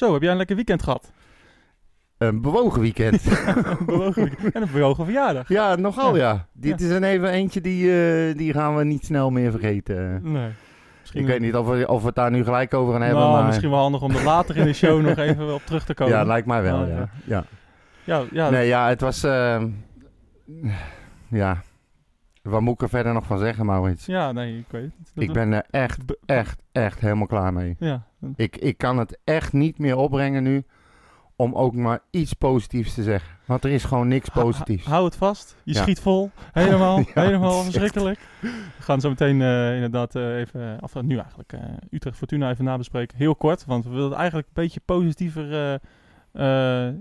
Zo, heb jij een lekker weekend gehad? Een bewogen weekend. een bewogen weekend. En een bewogen verjaardag. ja, nogal ja. Dit is een even eentje die, eh, die gaan we niet snel meer vergeten. Nee. Misschien Ik weet niet of we, of we het daar nu gelijk over gaan hebben, Nou, maar... misschien wel handig om er later in de show nog even op terug te komen. Ja, lijkt mij wel, Ja, ja. ja. ja. ja, Nee, ja, het was... eh, ja. Wat moet ik er verder nog van zeggen, Maurits? ja, nee, ik weet het. Dat- Ik ben er echt, echt, echt helemaal klaar mee. Ja, Ik, ik kan het echt niet meer opbrengen nu om ook maar iets positiefs te zeggen. Want er is gewoon niks positiefs. ha- hou het vast. Je Ja. schiet vol. Helemaal, Ja, helemaal verschrikkelijk. We gaan zo meteen eh, inderdaad eh, even, of eh, nu eigenlijk, eh, Utrecht Fortuna even nabespreken. Heel kort, want we willen het eigenlijk een beetje positiever,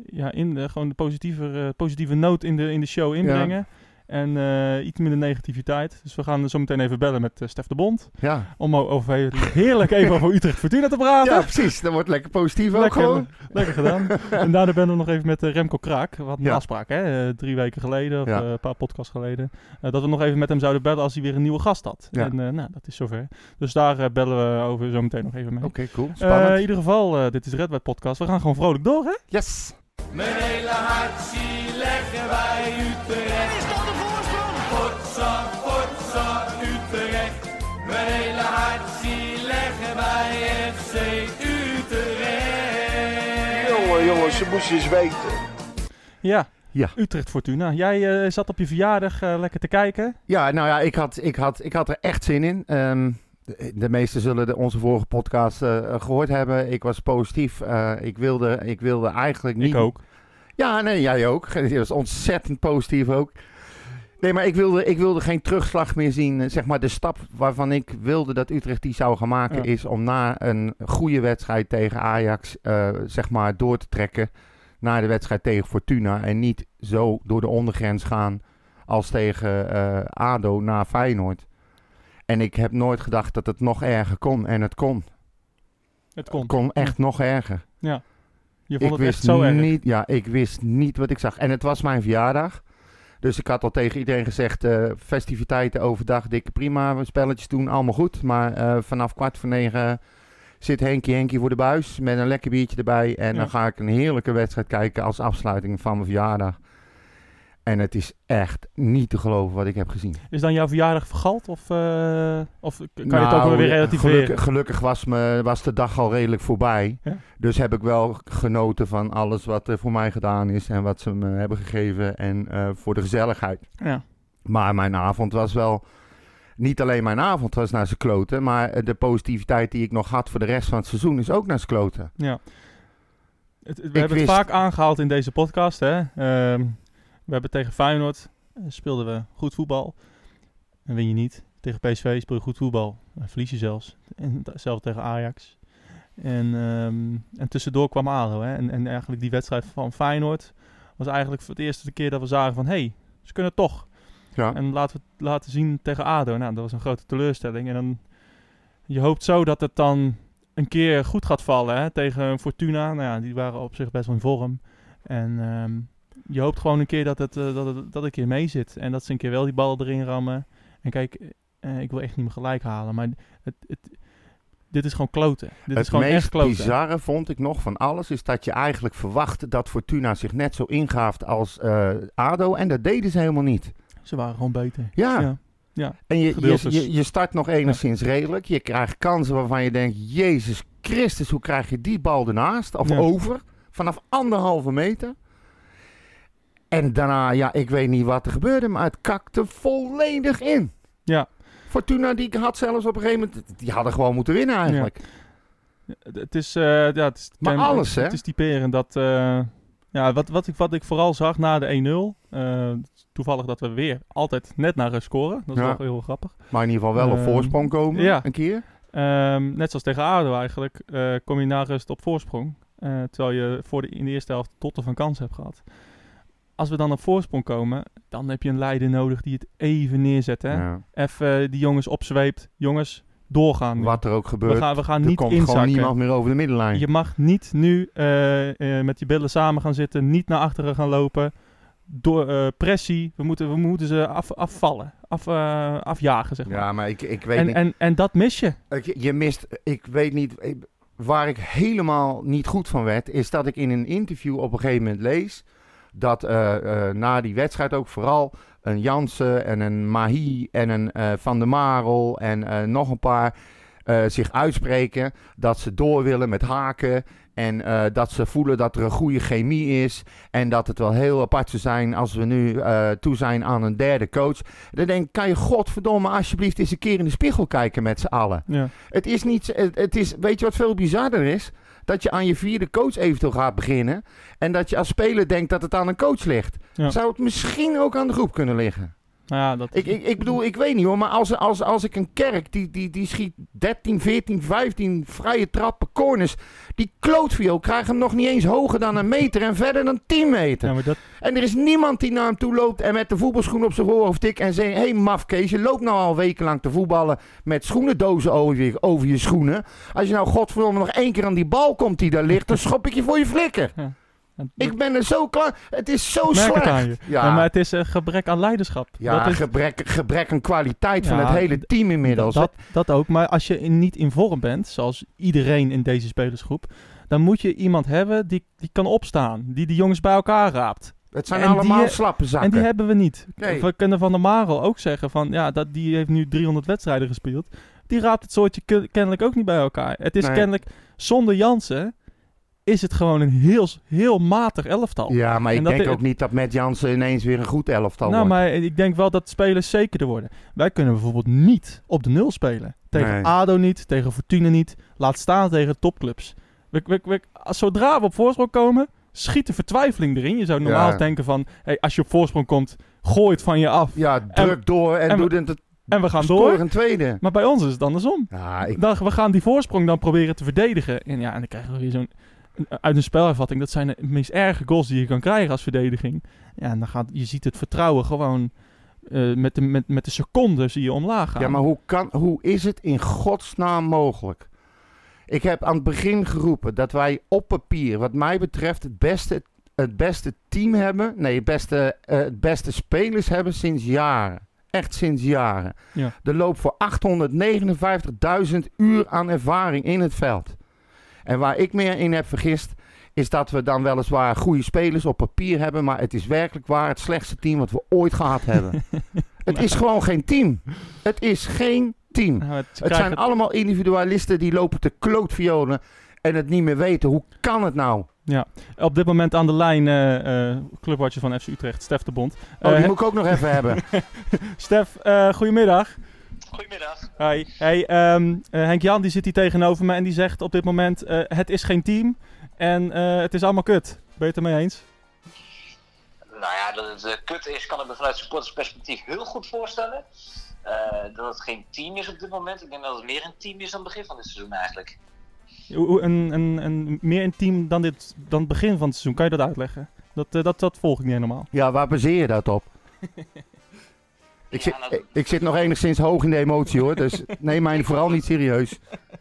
ja, in de, gewoon de positiever, positieve noot in de, in de show inbrengen. En eh, iets minder negativiteit. Dus we gaan zo meteen even bellen met eh, Stef de Bond. Ja. Om over, heerlijk even over Utrecht Fortuna te praten. ja, precies. Dat wordt lekker positief ook Lekker, gewoon. lekker gedaan. en daarna ben we nog even met eh, Remco Kraak. Wat een Ja. afspraak, hè? drie weken geleden, of Ja. een paar podcasts geleden. dat we nog even met hem zouden bellen als hij weer een nieuwe gast had. Ja. En nou, dat is zover. Dus daar bellen we over zo meteen nog even mee. Oké, cool. Spannend. in ieder geval, dit is Red White Podcast. We gaan gewoon vrolijk door, hè? yes. Mijn hele hart zie leggen wij Utrecht. Is dat de voorsprong? Potsa, potsa, Utrecht. Mijn hele hart zie leggen wij FC Utrecht. Jongen, jongens, ze moesten eens weten. Ja. Ja. Utrecht Fortuna. Jij eh, zat op je verjaardag eh, lekker te kijken. Ja, nou ja, ik had, ik had, ik had er echt zin in. Ehm, de, de meesten zullen de, onze vorige podcast eh, gehoord hebben. Ik was positief. Eh, ik, wilde, ik wilde eigenlijk niet... Ik ook. Ja, nee, jij ook. Je was ontzettend positief ook. Nee, maar ik wilde, ik wilde geen terugslag meer zien. Eh, Zeg maar de stap waarvan ik wilde dat Utrecht die zou gaan maken... Ja. is om na een goede wedstrijd tegen Ajax... zeg maar door te trekken naar de wedstrijd tegen Fortuna... en niet zo door de ondergrens gaan als tegen ADO na Feyenoord. En ik heb nooit gedacht dat het nog erger kon. En het kon. Het Het kon. kon echt nog erger. Je vond Ik het wist echt zo erg. niet, ja, ik wist niet wat ik zag. En het was mijn verjaardag. Dus ik had al tegen iedereen gezegd, eh, festiviteiten overdag, dikke prima, spelletjes doen, allemaal goed. Maar eh, vanaf kwart voor negen zit Henkie Henkie voor de buis met een lekker biertje erbij. En Ja. dan ga ik een heerlijke wedstrijd kijken als afsluiting van mijn verjaardag. En het is echt niet te geloven wat ik heb gezien. Is dan jouw verjaardag vergald? Of, eh, of kan je het ook Nou, weer relativeren? Gelukkig, gelukkig was, me, was de dag al redelijk voorbij. Ja. Dus heb ik wel genoten van alles wat er voor mij gedaan is en wat ze me hebben gegeven. En eh, voor de gezelligheid. Ja. Maar mijn avond was wel. Niet alleen mijn avond was naar z'n kloten, maar de positiviteit die ik nog had voor de rest van het seizoen is ook naar z'n kloten. Ja. Het, we Ik hebben wist- het vaak aangehaald in deze podcast. Hè? Ehm, we hebben tegen Feyenoord eh, speelden we goed voetbal. En win je niet. Tegen PSV speel je goed voetbal. Dan verlies je zelfs. En hetzelfde tegen Ajax. En, ehm, en tussendoor kwam ADO. Hè? En, en eigenlijk die wedstrijd van Feyenoord was eigenlijk voor het eerste keer dat we zagen van... Hé, hey, ze kunnen toch. Ja. En laten we het laten zien tegen ADO. Nou, dat was een grote teleurstelling. En dan, je hoopt zo dat het dan een keer goed gaat vallen hè, tegen Fortuna. Nou ja, die waren op zich best wel in vorm. En ehm, je hoopt gewoon een keer dat het, eh, dat het dat een keer mee zit. En dat ze een keer wel die ballen erin rammen. En kijk, eh, ik wil echt niet meer gelijk halen. Maar het, het, dit is gewoon kloten. Dit het is gewoon echt meest kloten. bizarre vond ik nog van alles is dat je eigenlijk verwachtte dat Fortuna zich net zo ingaaft als eh, ADO. En dat deden ze helemaal niet. Ze waren gewoon beter. Ja. Ja. En je, je, Gedeeltes. je, je start nog enigszins redelijk. Je krijgt kansen waarvan je denkt... Jezus Christus, hoe krijg je die bal ernaast? Of Ja. over? Vanaf anderhalve meter. En daarna, ja, ik weet niet wat er gebeurde... maar het kakte volledig in. Ja. Fortuna die had zelfs op een gegeven moment... die hadden gewoon moeten winnen eigenlijk. Het- Het is, eh, ja, het is, Maar alles, het, hè? Het is typerend dat, eh, ja, wat, wat, ik, wat ik vooral zag na de 1-0, eh, toevallig dat we weer altijd net naar scoren. Dat is Ja. wel heel grappig. Maar in ieder geval wel op Ehm, voorsprong komen, ja. een keer. Ehm, net zoals tegen ADO eigenlijk, kom je na rust op voorsprong. terwijl je voor de, in de eerste helft tot van kans hebt gehad. Als we dan op voorsprong komen, dan heb je een leider nodig die het even neerzet. Hè? Ja. Even eh, die jongens opzweept. Jongens, doorgaan. nu. Wat er ook we gebeurt, gaan, we gaan er niet komt gewoon niemand meer over de middenlijn. Je mag niet nu eh, eh, met je billen samen gaan zitten, niet naar achteren gaan lopen. Door pressie, we moeten, we moeten ze af, afvallen, af, afjagen, zeg maar. Ja, maar ik, ik weet en, niet... en, en dat mis je. Ik- Je mist, ik weet niet, ik- waar ik helemaal niet goed van werd, is dat ik in een interview op een gegeven moment lees dat eh, eh, na die wedstrijd ook vooral een Jansen en een Mahi en een eh, Van der Marel en nog een paar zich uitspreken dat ze door willen met haken en dat ze voelen dat er een goede chemie is en dat het wel heel apart zou zijn als we nu toe zijn aan een derde coach. Dan denk ik, kan je godverdomme alsjeblieft eens een keer in de spiegel kijken met z'n allen. Ja. Het is niet, het, het is, weet je wat veel bizarder is? Dat je aan je vierde coach eventueel gaat beginnen. En dat je als speler denkt dat het aan een coach ligt. Ja. Zou het misschien ook aan de groep kunnen liggen? Nou ja, dat, Ik, ik, ik bedoel, ik weet niet hoor, maar als, als, als ik een kerk, die, die, die schiet 13, 14, 15 vrije trappen, corners. Die klootviool krijgt hem nog niet eens hoger dan een meter en verder dan 10 meter. ja, maar dat, En er is niemand die naar hem toe loopt en met de voetbalschoen op zijn voorhoofd tikt en zegt... Hé hey, mafkees, je loopt nou al wekenlang te voetballen met schoenendozen over je, over je schoenen. Als je nou godverdomme nog één keer aan die bal komt die daar ligt, dan schop ik je voor je flikker. dat- Ik ben er zo klaar. Het is zo merk slecht. het aan je. Ja, Ja, maar het is een gebrek aan leiderschap. ja dat is, gebrek, gebrek aan kwaliteit van het hele team inmiddels. Dat, dat ook. Maar als je in- niet in vorm bent, zoals iedereen in deze spelersgroep, dan moet je iemand hebben die, die kan opstaan. Die de jongens bij elkaar raapt. het zijn en allemaal die- slappe zakken. En die hebben we niet. Nee. We kunnen Van der Marel ook zeggen van, ja, dat, die heeft nu 300 wedstrijden gespeeld. Die raapt het soortje ke- kennelijk ook niet bij elkaar. Het is Nee. kennelijk, zonder Jansen is het gewoon een heel, heel matig elftal. Ja, maar En ik denk ook niet dat met Jansen ineens weer een goed elftal nou, wordt. maar ik denk wel dat spelers zekerder worden. Wij kunnen bijvoorbeeld niet op de nul spelen. Tegen Nee. ADO niet, tegen Fortuna niet. Laat staan tegen topclubs. We, we, we- zodra we op voorsprong komen, schiet de vertwijfeling erin. Je zou normaal Ja. denken van, hey, als je op voorsprong komt, gooi het van je af. Ja, druk door en, en doe het En we gaan door. een tweede. Maar bij ons is het andersom. Ja, ik, Dan, we gaan die voorsprong dan proberen te verdedigen. En ja, en dan krijgen we weer zo'n... Uit een spelervatting, dat zijn de meest erge goals die je kan krijgen als verdediging. Ja, en dan gaat, je ziet het vertrouwen gewoon eh, met, de, met, met de seconden zie je omlaag gaan. ja, maar hoe, kan, hoe is het in godsnaam mogelijk? Ik heb aan het begin geroepen dat wij op papier, wat mij betreft, het beste, het beste team hebben. Nee, het beste, eh, het beste spelers hebben sinds jaren. Echt sinds jaren. Ja. Er loopt voor 859.000 uur aan ervaring in het veld. En waar ik meer in heb vergist, is dat we dan weliswaar goede spelers op papier hebben. Maar het is werkelijk waar het slechtste team wat we ooit gehad hebben. het is gewoon geen team. Het is geen team. Nou, het, zijn allemaal individualisten die lopen te klootviolen en het niet meer weten. Hoe kan het nou? op dit moment aan de lijn eh eh clubwatcher van FC Utrecht, Stef de Bond. Oh, Eh, die moet ik ook nog even hebben. Stef, eh goedemiddag. Goedemiddag. Hi. Hey, ehm, eh, Henk Jan die zit hier tegenover me en die zegt op dit moment: eh, het is geen team en eh, het is allemaal kut. Ben je het ermee eens? Nou ja, dat het kut is, kan ik me vanuit supportersperspectief heel goed voorstellen. Eh, dat het geen team is op dit moment. Ik denk dat het meer een team is dan het begin van dit seizoen eigenlijk. Een, een, een, meer intiem dan, dit, dan het begin van het seizoen. Kan je dat uitleggen? Dat, eh, dat, dat volg ik niet helemaal. Ja, waar baseer je dat op? Ik, zit, Ja, ik, ik zit nog enigszins hoog in de emotie hoor, dus neem mij vooral niet serieus.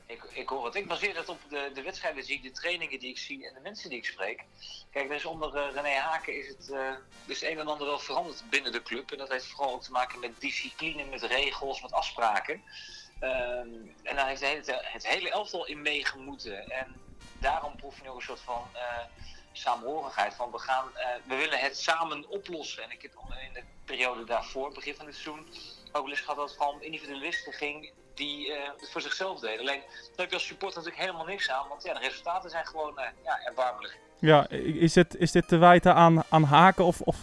Ik, ik hoor het. Ik baseer dat op de, de wedstrijden die ik, de trainingen die ik zie en de mensen die ik spreek. Kijk, dus onder eh, René Haken is het, eh, is het een en ander wel veranderd binnen de club. En dat heeft vooral ook te maken met discipline, met regels, met afspraken. Ehm, en daar heeft de hele, het hele elftal in meegemoeten. En daarom proef je nog een soort van eh, samenhorigheid. Van we, gaan, eh, we willen het samen oplossen. En ik heb in de periode daarvoor, begin van het seizoen, ook eens gehad dat het om individualisten ging die eh, het voor zichzelf deden. Alleen daar heb je als supporter natuurlijk helemaal niks aan, want ja, de resultaten zijn gewoon eh, ja, erbarmelijk. Ja, is, het, is dit te wijten aan, aan haken of, of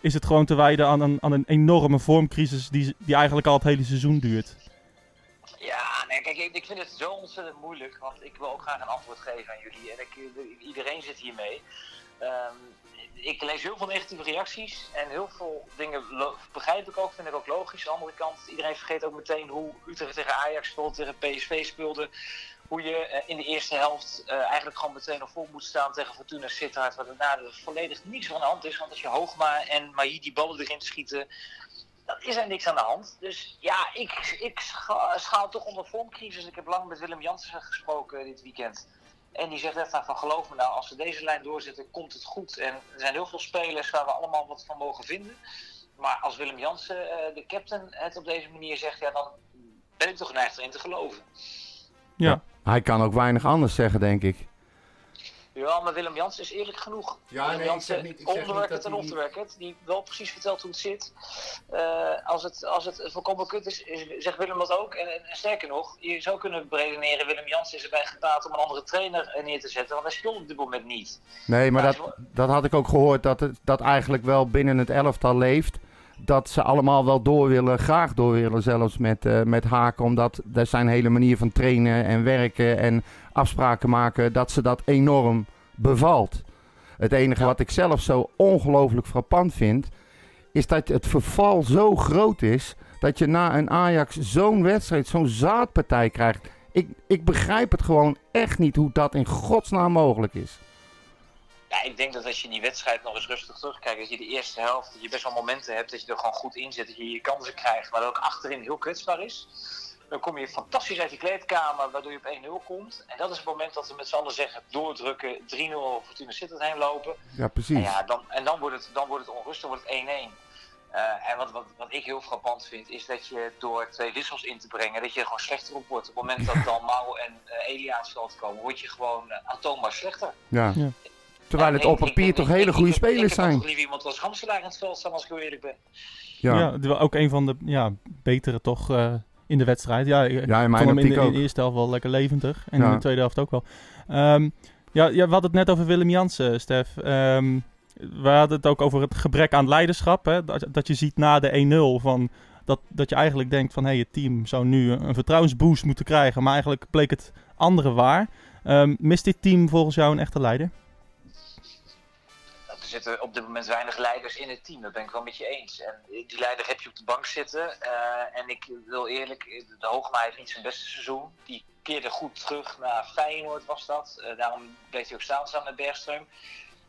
is het gewoon te wijten aan een, aan een enorme vormcrisis die, die eigenlijk al het hele seizoen duurt? Ja, nee, kijk, ik, vind het zo ontzettend moeilijk, want ik wil ook graag een antwoord geven aan jullie en iedereen zit hiermee. Ehm, ik lees heel veel negatieve reacties en heel veel dingen begrijp ik ook, vind ik ook logisch. Aan de andere kant, iedereen vergeet ook meteen hoe Utrecht tegen Ajax speelde, tegen PSV speelde. Hoe je eh, in de eerste helft eh, eigenlijk gewoon meteen nog vol moet staan tegen Fortuna Sittard. Waar daarna volledig niets van de hand is. Want als je Hoogma en Mahi die ballen erin schieten, is er niks aan de hand. Dus ja, ik, ik scha- schaal toch onder vormcrisis. Ik heb lang met Willem Jansen gesproken dit weekend. En die zegt echt nou, van geloof me nou, als we deze lijn doorzetten, komt het goed. En er zijn heel veel spelers waar we allemaal wat van mogen vinden. Maar als Willem Jansen, eh, de captain, het op deze manier zegt, ja, dan ben ik toch geneigd erin te geloven. Ja, Hij kan ook weinig anders zeggen, denk ik. Ja, maar Willem Jans is eerlijk genoeg. Ja, Willem nee, Jans, ik zeg niet- ik zeg niet dat en niet- die wel precies vertelt hoe het zit. Eh, als, het, als het volkomen kut is, is- zegt Willem dat ook. En, en, sterker nog, je zou kunnen beredeneren, Willem Jans is erbij gebaat om een andere trainer neer te zetten, want hij speelt op dit moment niet. Nee, maar dat, dat had ik ook gehoord, dat het dat eigenlijk wel binnen het elftal leeft. Dat ze allemaal wel door willen, graag door willen zelfs met, eh, met Haken. Omdat er zijn hele manier van trainen en werken en afspraken maken, dat ze dat enorm bevalt. Het enige wat ik zelf zo ongelooflijk frappant vind, is dat het verval zo groot is, dat je na een Ajax zo'n wedstrijd, zo'n zaadpartij krijgt. Ik, ik begrijp het gewoon echt niet hoe dat in godsnaam mogelijk is. Ja, ik denk dat als je die wedstrijd nog eens rustig terugkijkt, dat je de eerste helft, dat je best wel momenten hebt dat je er gewoon goed in zit, dat je je kansen krijgt, maar dat ook achterin heel kwetsbaar is. Dan kom je fantastisch uit die kleedkamer, waardoor je op 1-0 komt. En dat is het moment dat we met z'n allen zeggen, doordrukken, 3-0 over Fortuna Sittard heen lopen. Ja, precies. En, ja, dan, en dan, wordt het, dan wordt het onrustig, dan wordt het 1-1. Eh, en wat, wat, wat ik heel frappant vind, is dat je door twee wissels in te brengen, dat je er gewoon slechter op wordt. Op het moment dat Dalmau en uh, Elia aan het veld komen, word je gewoon uh, aantoonbaar slechter. Ja. Ja. Terwijl het op papier toch hele goede spelers Ik zijn. heb liever iemand als Ramselaar in het veld staan, als ik eerlijk ben. Ja, Ja, die wel ook een van de ja, betere toch eh, in de wedstrijd. Ja, ik Ja, in vond mijn hem in optiek de, in ook. de eerste helft wel lekker levendig. En in de tweede helft ook wel. Ehm, ja, ja, we hadden het net over Willem Jansen, Stef. Ehm, we hadden het ook over het gebrek aan leiderschap. Hè? Dat, dat je ziet na de 1-0 van... Dat, dat je eigenlijk denkt van... Hé, hey, het team zou nu een vertrouwensboost moeten krijgen. Maar eigenlijk bleek het andere waar. Ehm, mist dit team volgens jou een echte leider? Zitten op dit moment weinig leiders in het team, dat ben ik wel met je eens. En die leider heb je op de bank zitten. Uh, en ik wil eerlijk, de Hoogma heeft niet zijn beste seizoen. Die keerde goed terug naar Feyenoord was dat. Uh, daarom bleef hij ook staan samen met Bergström.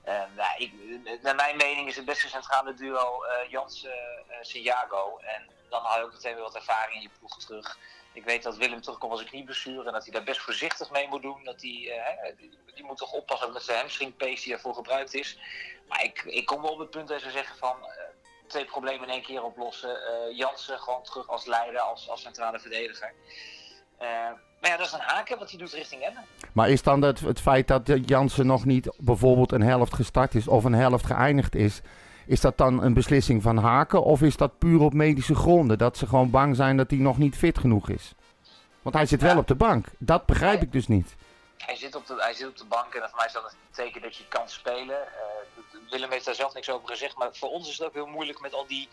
Uh, nou, ik, naar mijn mening is het beste centrale duo uh, Jansen-Santiago. en dan haal je ook meteen weer wat ervaring in je ploeg terug. Ik weet dat Willem terugkomt als een knieblessure en dat hij daar best voorzichtig mee moet doen. Dat hij, die, moet toch oppassen met zijn hamstringpace die ervoor gebruikt is. Maar ik, ik kom wel op het punt dat ze zeggen van uh, twee problemen in één keer oplossen. Uh, Jansen gewoon terug als leider, als, als centrale verdediger. Uh, maar ja, dat is een haken wat hij doet richting Emmen. Maar is dan het, het feit dat Jansen nog niet bijvoorbeeld een helft gestart is of een helft geëindigd is, is dat dan een beslissing van Haken of is dat puur op medische gronden? Dat ze gewoon bang zijn dat hij nog niet fit genoeg is? Want hij zit wel op de bank. Dat begrijp ik dus niet. Hij zit, op de, hij zit op de bank en voor mij is dat een teken dat je kan spelen. Uh, Willem heeft daar zelf niks over gezegd, maar voor ons is het ook heel moeilijk met al die,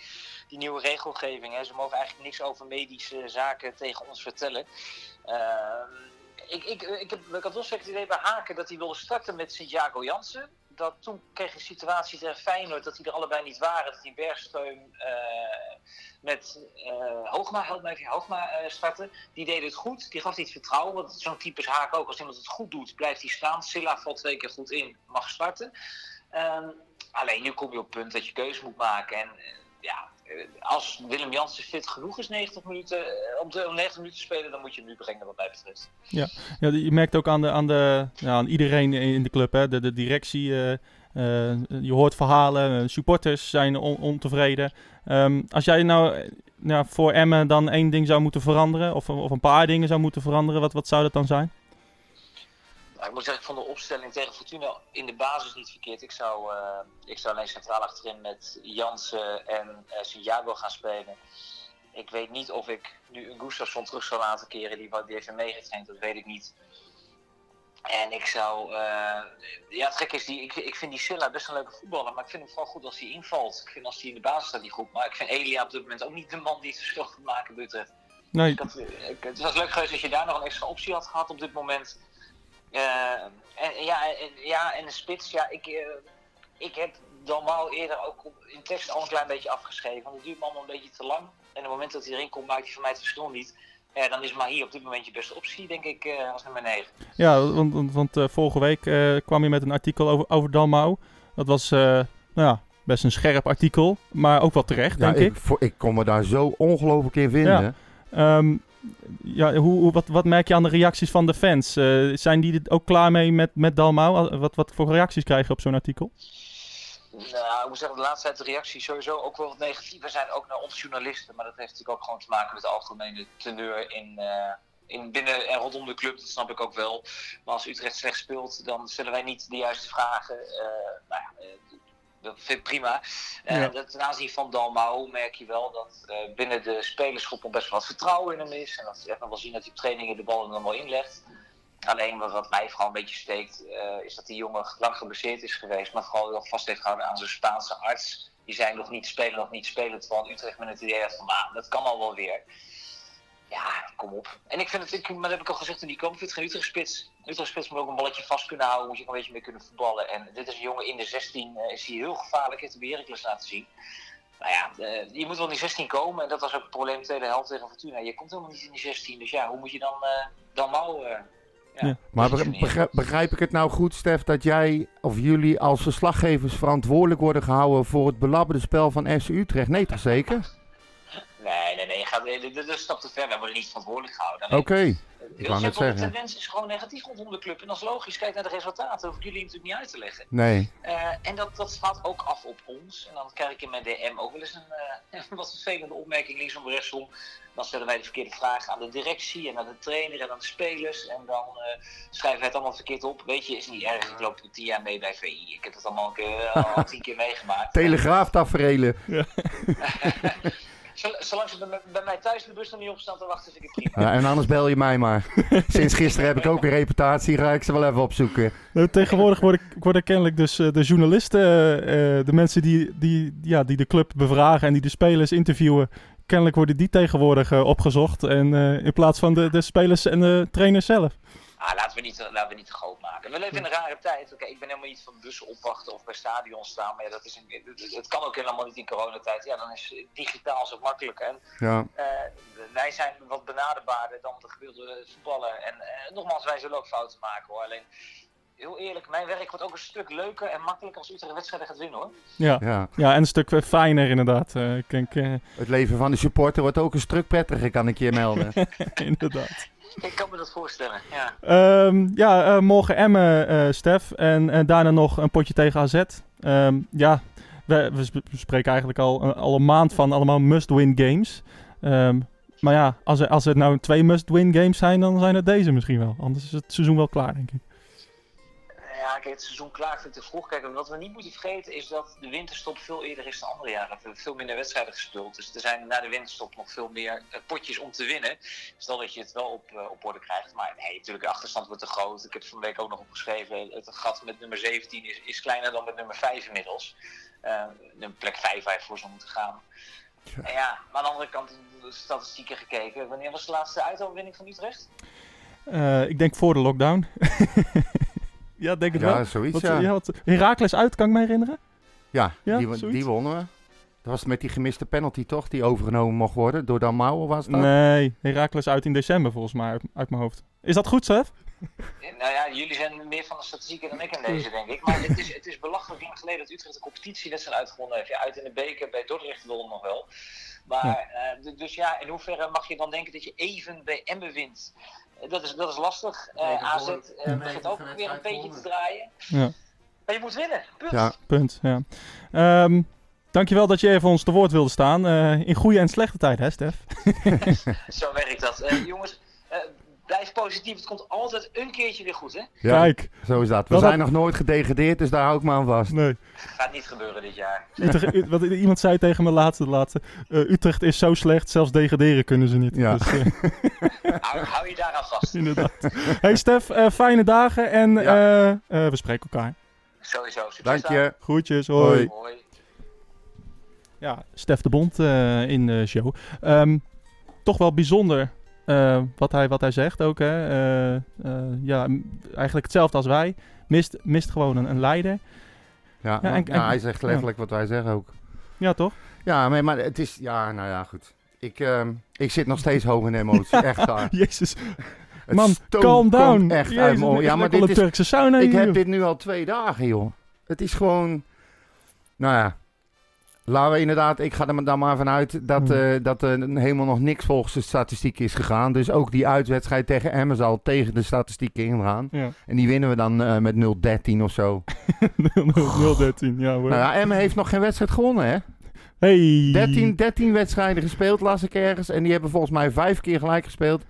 die nieuwe regelgeving. Hè. Ze mogen eigenlijk niks over medische zaken tegen ons vertellen. Uh, ik, ik, ik, heb, ik had wel het idee bij Haken dat hij wilde starten met Santiago Jansen. Dat toen kreeg een situatie tegen Feyenoord dat die er allebei niet waren. Dat die Bergsteun uh, met uh, Hoogma, help mij even, Hoogma uh, starten. Die deed het goed, die gaf niet vertrouwen. Want zo'n type is Haken ook. Als iemand het goed doet, blijft hij staan. Silla valt twee keer goed in, mag starten. Um, alleen nu kom je op het punt dat je keuze moet maken. En ja, als Willem Jansen fit genoeg is 90 minuten, eh, om, de, om 90 minuten te spelen, dan moet je hem nu brengen wat mij betreft. Ja, ja je merkt ook aan, de, aan, de, aan iedereen in de club, hè? De, de directie. Je hoort verhalen, supporters zijn on, ontevreden. Um, als jij nou, nou voor Emmen dan één ding zou moeten veranderen, of, of een paar dingen zou moeten veranderen, wat, wat zou dat dan zijn? Ik moet zeggen, ik vond de opstelling tegen Fortuna in de basis niet verkeerd. Ik zou, uh, ik zou alleen centraal achterin met Jansen en uh, Santiago gaan spelen. Ik weet niet of ik nu een Gustafsson terug zou laten keren, die, die heeft meegetraind, dat weet ik niet. En ik zou, uh, ja het gek is, die, ik, ik vind die Silla best een leuke voetballer, maar ik vind hem vooral goed als hij invalt. Ik vind als hij in de basis staat niet goed, maar ik vind Elia op dit moment ook niet de man die het verschil gaat maken bij Utrecht. Nee. Ik had, ik, het was leuk geweest als je daar nog een extra optie had gehad op dit moment. Uh, en, ja, en, ja, en de spits, ja, ik, uh, ik heb Dalmau eerder ook op, in tekst al een klein beetje afgeschreven. Want het duurt me allemaal een beetje te lang. En op het moment dat hij erin komt, maakt hij voor mij het verschil niet. Ja, dan is Mahi op dit moment je beste optie, denk ik, uh, als nummer 9. Ja, want, want, want uh, vorige week uh, kwam je met een artikel over, over Dalmau. Dat was, nou ja, best een scherp artikel, maar ook wel terecht, ja, denk ik. ik. Voor, ik kon me daar zo ongelooflijk in vinden. Ja. Um, ja, hoe, wat, wat merk je aan de reacties van de fans? Uh, zijn die er ook klaar mee met, met Dalmau? Wat, wat voor reacties krijg je op zo'n artikel? Nou, ik moet zeggen, de laatste tijd de reacties sowieso ook wel wat negatiever zijn, ook naar ons journalisten. Maar dat heeft natuurlijk ook gewoon te maken met de algemene teneur in, uh, in binnen en rondom de club, dat snap ik ook wel. Maar als Utrecht slecht speelt, dan stellen wij niet de juiste vragen. Eh, nou ja, eh, dat vind ik prima. Eh, Ja. dat, ten aanzien van Dalmau merk je wel dat eh, binnen de spelersgroep nog best wel wat vertrouwen in hem is. En dat ze echt nog wel zien dat hij op trainingen de bal er wel inlegt. Alleen wat, mij vooral een beetje steekt, eh, is dat die jongen lang geblesseerd is geweest. Maar vooral wel vast heeft gehouden aan zijn Spaanse arts. Die zei nog niet spelen, nog niet spelen. Terwijl Utrecht met het idee had van, nou, dat kan al wel weer. Ja, kom op. En ik vind het, ik, maar dat heb ik al gezegd toen die kwam, ik vind het geen Utrecht spits. Utrecht spits moet ook een balletje vast kunnen houden, moet je een beetje mee kunnen voetballen. En dit is een jongen in de 16, eh, is hij heel gevaarlijk, heeft de Heracles laten zien. Nou ja, eh, je moet wel in die 16 komen en dat was ook het probleem tweede helft tegen Fortuna. Je komt helemaal niet in die 16, dus ja, hoe moet je dan, eh dan nou... eh, ja, Ja. Maar begrijp ik het nou goed, Stef, dat jij of jullie als verslaggevers verantwoordelijk worden gehouden voor het belabberde spel van FC Utrecht? Nee, toch zeker? Dit dit is een stap te ver. Wij worden niet verantwoordelijk gehouden. Oké. Heel wou net simpel, de zeggen. tendens is gewoon negatief rondom de club. En dat is logisch. Kijk naar de resultaten. Dat hoef ik jullie natuurlijk niet uit te leggen. Nee. Eh, en dat, dat slaat ook af op ons. En dan krijg ik in mijn DM ook wel eens een eh, wat vervelende opmerking linksom rechtsom. Dan stellen wij de verkeerde vragen aan de directie en aan de trainer en aan de spelers. En dan eh, schrijven wij het allemaal verkeerd op. Weet je, is niet erg. Ik loop tien jaar mee bij VI. Ik heb het allemaal een keer, al tien keer meegemaakt. Telegraaftaferelen. Zol- Zolang ze bij, mij- thuis de bus nog niet op staan te wachten, vind ik het prima. Ja, en anders bel je mij maar. Sinds gisteren heb ik ook een reputatie, ga ik ze wel even opzoeken. Nou, tegenwoordig worden, worden kennelijk dus eh, de journalisten, eh, eh, de mensen die, die, ja, die de club bevragen en die de spelers interviewen, kennelijk worden die tegenwoordig opgezocht. En eh, in plaats van de, de spelers en de trainers zelf. Ah, laten we niet, laten we niet te groot maken. We leven in een rare tijd. Oké, ik ben helemaal niet van bussen opwachten of bij stadions staan. Maar ja, dat is een, het- het kan ook helemaal niet in coronatijd. Ja, dan is digitaal zo makkelijk. En Ja. eh, wij zijn wat benaderbaarder dan de gemiddelde voetballer. En eh, nogmaals, wij zullen ook fouten maken hoor. Alleen, heel eerlijk, mijn werk wordt ook een stuk leuker en makkelijker als Utrecht wedstrijden gaat winnen hoor. Ja, ja. ja en een stuk eh, fijner inderdaad. Eh, ik denk, eh, Het leven van de supporter wordt ook een stuk prettiger, kan ik je melden. inderdaad. Ik kan me dat voorstellen, ja. Ehm, ja, eh, morgen Emmen, eh Stef. En, en daarna nog een potje tegen AZ. Ehm, ja, we, we sp- we spreken eigenlijk al, eh, al een maand van allemaal must-win games. Ehm, maar ja, als er, als er nou twee must-win games zijn, dan zijn het deze misschien wel. Anders is het seizoen wel klaar, denk ik. Ja, kijk, het seizoen klaar vind ik te vroeg. Kijk, wat we niet moeten vergeten is dat de winterstop veel eerder is dan andere jaren. We hebben veel minder wedstrijden gespeeld. Dus er zijn na de winterstop nog veel meer eh, potjes om te winnen. Stel dat je het wel op, eh, op orde krijgt. Maar nee, natuurlijk, de achterstand wordt te groot. Ik heb het van de week ook nog opgeschreven. Het gat met nummer 17 is, is kleiner dan met nummer 5 inmiddels. Eh een plek 5 waar je voor zou moeten gaan. En ja, maar aan de andere kant, de statistieken gekeken. Wanneer was de laatste uitoverwinning van Utrecht? Ik denk voor de lockdown. ja, denk het Ja, wel. zoiets, Wat, ja. je had Herakles uit, kan ik me herinneren. Ja, Ja, die, zoiets. die wonnen we. Dat was met die gemiste penalty toch, die overgenomen mocht worden door Dan Mauer was dat? Nee, Herakles uit in december volgens mij, uit, uit mijn hoofd. Is dat goed, Stef? Nou ja, jullie zijn meer van de statistieken dan ik in deze, denk ik. Maar het is, het is belachelijk lang geleden dat Utrecht een competitiewedstrijd uitgewonnen heeft. Ja, uit in de beker bij Dordrecht won nog wel. Maar, eh, dus ja, in hoeverre mag je dan denken dat je even bij Emmen wint? Eh, Dat is, dat is lastig. Eh, Nee, AZ eh, begint ook weer een beetje te draaien. Ja. Maar je moet winnen, punt. Ja, Punt, ja. Ehm, dankjewel dat je even ons te woord wilde staan. eh, in goede en slechte tijd, hè, Stef? Zo werkt dat. Eh, jongens, eh, blijf positief. Het komt altijd een keertje weer goed, hè? ja, Kijk, zo is dat. We Dat zijn nog nooit gedegradeerd, dus daar hou ik me aan vast. nee. Gaat niet gebeuren dit jaar. Utrecht, U- wat, iemand zei tegen me laatste, laatste. eh, Utrecht is zo slecht, zelfs degraderen kunnen ze niet. Ja. Dus, eh, Hou, hou je daaraan vast. inderdaad. Hey Stef, eh, fijne dagen en Ja. eh, eh, we spreken elkaar. Sowieso. Succes Dank je. Groetjes, hoi. Hoi. Ja, Stef de Bond eh, in de show. Ehm, toch wel bijzonder eh, wat, hij, wat hij zegt ook. Hè. Eh, eh, ja, eigenlijk hetzelfde als wij. Mist, mist gewoon een, een leider. Ja, Ja, ja, en- hij zegt letterlijk wat wij zeggen ook. Ja, toch? Ja, maar, maar het is... Ja, nou ja, goed. Ik, ehm, ik zit nog steeds hoog in emotie, echt waar. Jezus. Het Man, calm down. echt Jezus, uit mijn. Ja, maar dit is, Turkse sauna ik hier, heb joh. dit nu al twee dagen, joh. Het is gewoon... Nou ja. Laten we inderdaad... Ik ga er dan maar vanuit dat, Hmm. eh, dat er helemaal nog niks volgens de statistiek is gegaan. Dus ook die uitwedstrijd tegen Emmen zal tegen de statistieken ingaan. Ja. En die winnen we dan eh, met 0-13 of zo. 0-13, ja hoor. Nou ja, Emmen heeft nog geen wedstrijd gewonnen, hè? Hey. 13, 13 wedstrijden gespeeld, las ik ergens. En die hebben volgens mij vijf keer gelijk gespeeld.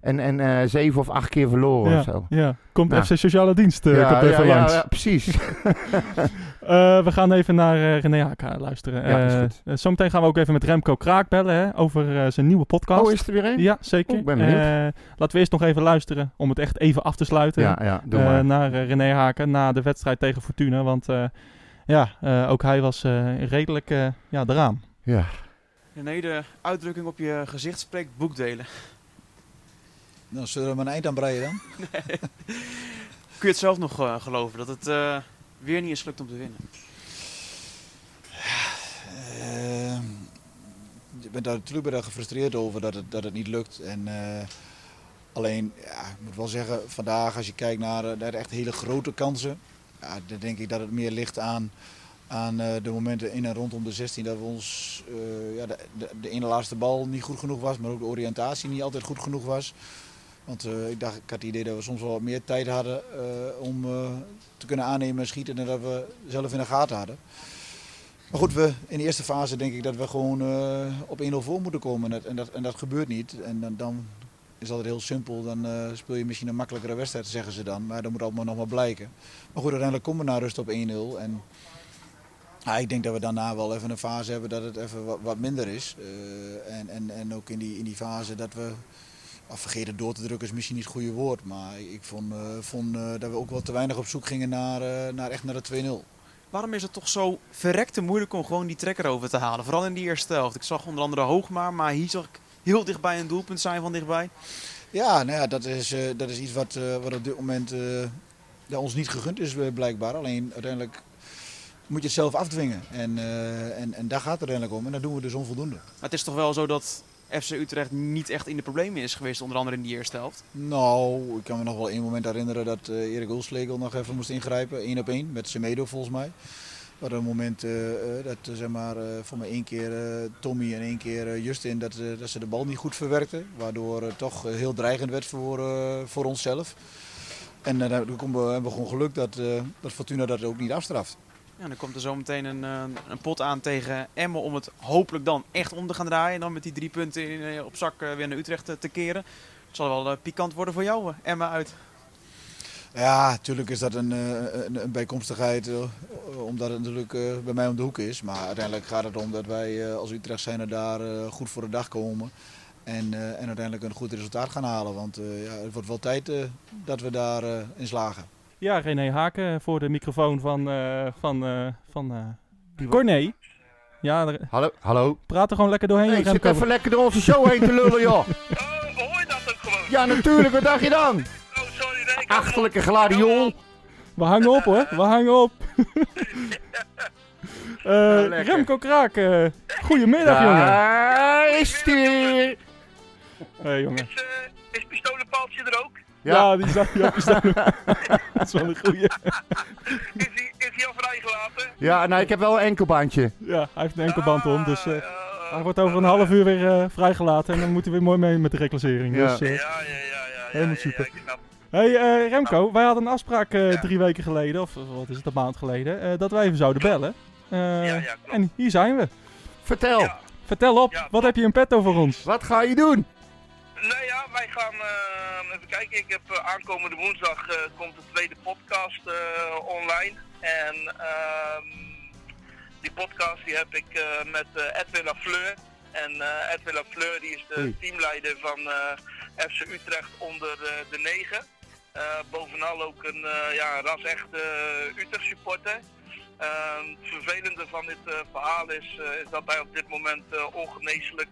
en, en eh, zeven of acht keer verloren of ja, zo. ja. Komt Ja. FC Sociale Dienst eh, ja, komt even ja, langs. ja, precies. Eh, we gaan even naar eh, René Haka luisteren. Ja, is Eh, goed. zometeen gaan we ook even met Remco Kraak bellen hè, over eh, zijn nieuwe podcast. oh, is er weer een? Ja, zeker. Oh, ik ben benieuwd. Eh, laten we eerst nog even luisteren om het echt even af te sluiten. Ja, ja, doe eh, maar. naar René Haken na de wedstrijd tegen Fortuna. Want eh, ja, eh, ook hij was eh, redelijk eh, ja, eraan. Ja. Nee, de uitdrukking op je gezicht spreekt boekdelen. Dan zullen we een eind aan breien dan. Kun je het zelf nog geloven dat het eh, weer niet is gelukt om te winnen? Eh, ik ben daar natuurlijk daar gefrustreerd over dat het, dat het niet lukt. En, eh, alleen, ja, ik moet wel zeggen, vandaag als je kijkt naar, eh, naar echt hele grote kansen. Ja, dan denk ik dat het meer ligt aan, aan eh, de momenten in en rondom de 16. Dat we ons, ja, de, de ene laatste bal niet goed genoeg was, maar ook de oriëntatie niet altijd goed genoeg was. Want eh, ik, dacht, ik had het idee dat we soms wel wat meer tijd hadden eh, om eh, te kunnen aannemen en schieten dan dat we zelf in de gaten hadden. Maar goed, we, in de eerste fase denk ik dat we gewoon op 1-0 voor moeten komen. En dat, en, dat, gebeurt niet. En dan, dan is dat heel simpel. Dan speel je misschien een makkelijkere wedstrijd, zeggen ze dan. Maar dat moet allemaal nog maar blijken. Maar goed, uiteindelijk komen we naar rust op 1-0. En ik denk dat we daarna wel even een fase hebben dat het even wat, wat minder is. En, en, en ook in die, in die fase dat we... ah, vergeten door te drukken is misschien niet het goede woord. Maar ik vond, eh, vond eh, dat we ook wel te weinig op zoek gingen naar, eh, naar echt naar de 2-0. Waarom is het toch zo verrekte moeilijk om gewoon die trekker over te halen? Vooral in die eerste helft. Ik zag onder andere Hoogmaar, maar hier zag ik heel dichtbij een doelpunt zijn van dichtbij. Ja, nou ja, dat is, dat is iets wat, wat op dit moment ja, ons niet gegund is, blijkbaar. Alleen uiteindelijk moet je het zelf afdwingen. En, en, en daar gaat het uiteindelijk om. En dat doen we dus onvoldoende. Maar het is toch wel zo dat FC Utrecht niet echt in de problemen is geweest, onder andere in die eerste helft. Nou, ik kan me nog wel één moment herinneren dat eh, Erik Ulslegel nog even moest ingrijpen. één op één met Semedo volgens mij. Wat een moment eh, eh, dat zeg maar, voor mij één keer Tommy en één keer Justin dat, dat ze de bal niet goed verwerkten. Waardoor het toch heel dreigend werd voor, voor onszelf. En dan hebben we gewoon geluk dat, dat Fortuna dat ook niet afstraft. Ja, dan komt er zo meteen een, eh, een pot aan tegen Emmen om het hopelijk dan echt om te gaan draaien. En dan met die drie punten in, eh, op zak eh, weer naar Utrecht te keren. Het zal wel pikant worden voor jou, Emmen uit. Ja, natuurlijk is dat een, een, bijkomstigheid, omdat het natuurlijk bij mij om de hoek is. Maar uiteindelijk gaat het om dat wij als Utrecht zijn er daar goed voor de dag komen. En, en uiteindelijk een goed resultaat gaan halen. Want ja, het wordt wel tijd dat we daarin in slagen. Ja, René Haken voor de microfoon van, eh van, eh, van eh, Corné. Ja, er- Hallo, hallo. praat er gewoon lekker doorheen. Nee, ik zit even lekker door onze show heen te lullen, joh. Oh, hoor je dat ook gewoon? Ja, natuurlijk. Wat dacht je dan? Oh, sorry, nee, ik Achterlijke gladiool. We hangen op hoor, we hangen op. Eh, lekker. Remco Kraak, goedemiddag jongen. Daar is die weer. Hey, jongen. Is, is pistolenpaaltje er ook? Ja, die op je staan. Dat is wel een goeie. Is hij is hij al vrijgelaten? Ja, nou, ik heb wel een enkelbandje. Ja, hij heeft een enkelband om, dus eh, Ah, hij wordt over een half uur weer eh, vrijgelaten. En dan moet hij weer mooi mee met de reclassering. Ja. Dus, eh, Ja, ja, ja, ja. ja, Helemaal super. Hey eh, Remco, wij hadden een afspraak eh, Ja. drie weken geleden, of wat is het, een maand geleden, eh, dat wij even zouden bellen. Eh, Ja, ja, klopt. en hier zijn we. Vertel, Ja. Vertel op, Ja, wat heb je in petto voor ons? wat ga je doen? Nou ja, wij gaan eh, even kijken. Ik heb eh, aankomende woensdag eh, komt de tweede podcast online. En ehm, die podcast die heb ik met Edwin Lafleur. En Edwin Lafleur die is de teamleider van FC Utrecht onder de negen. Eh, bovenal ook een ja, ras-echte Utrecht supporter. Ehm, het vervelende van dit verhaal is, is dat hij op dit moment ongeneeslijk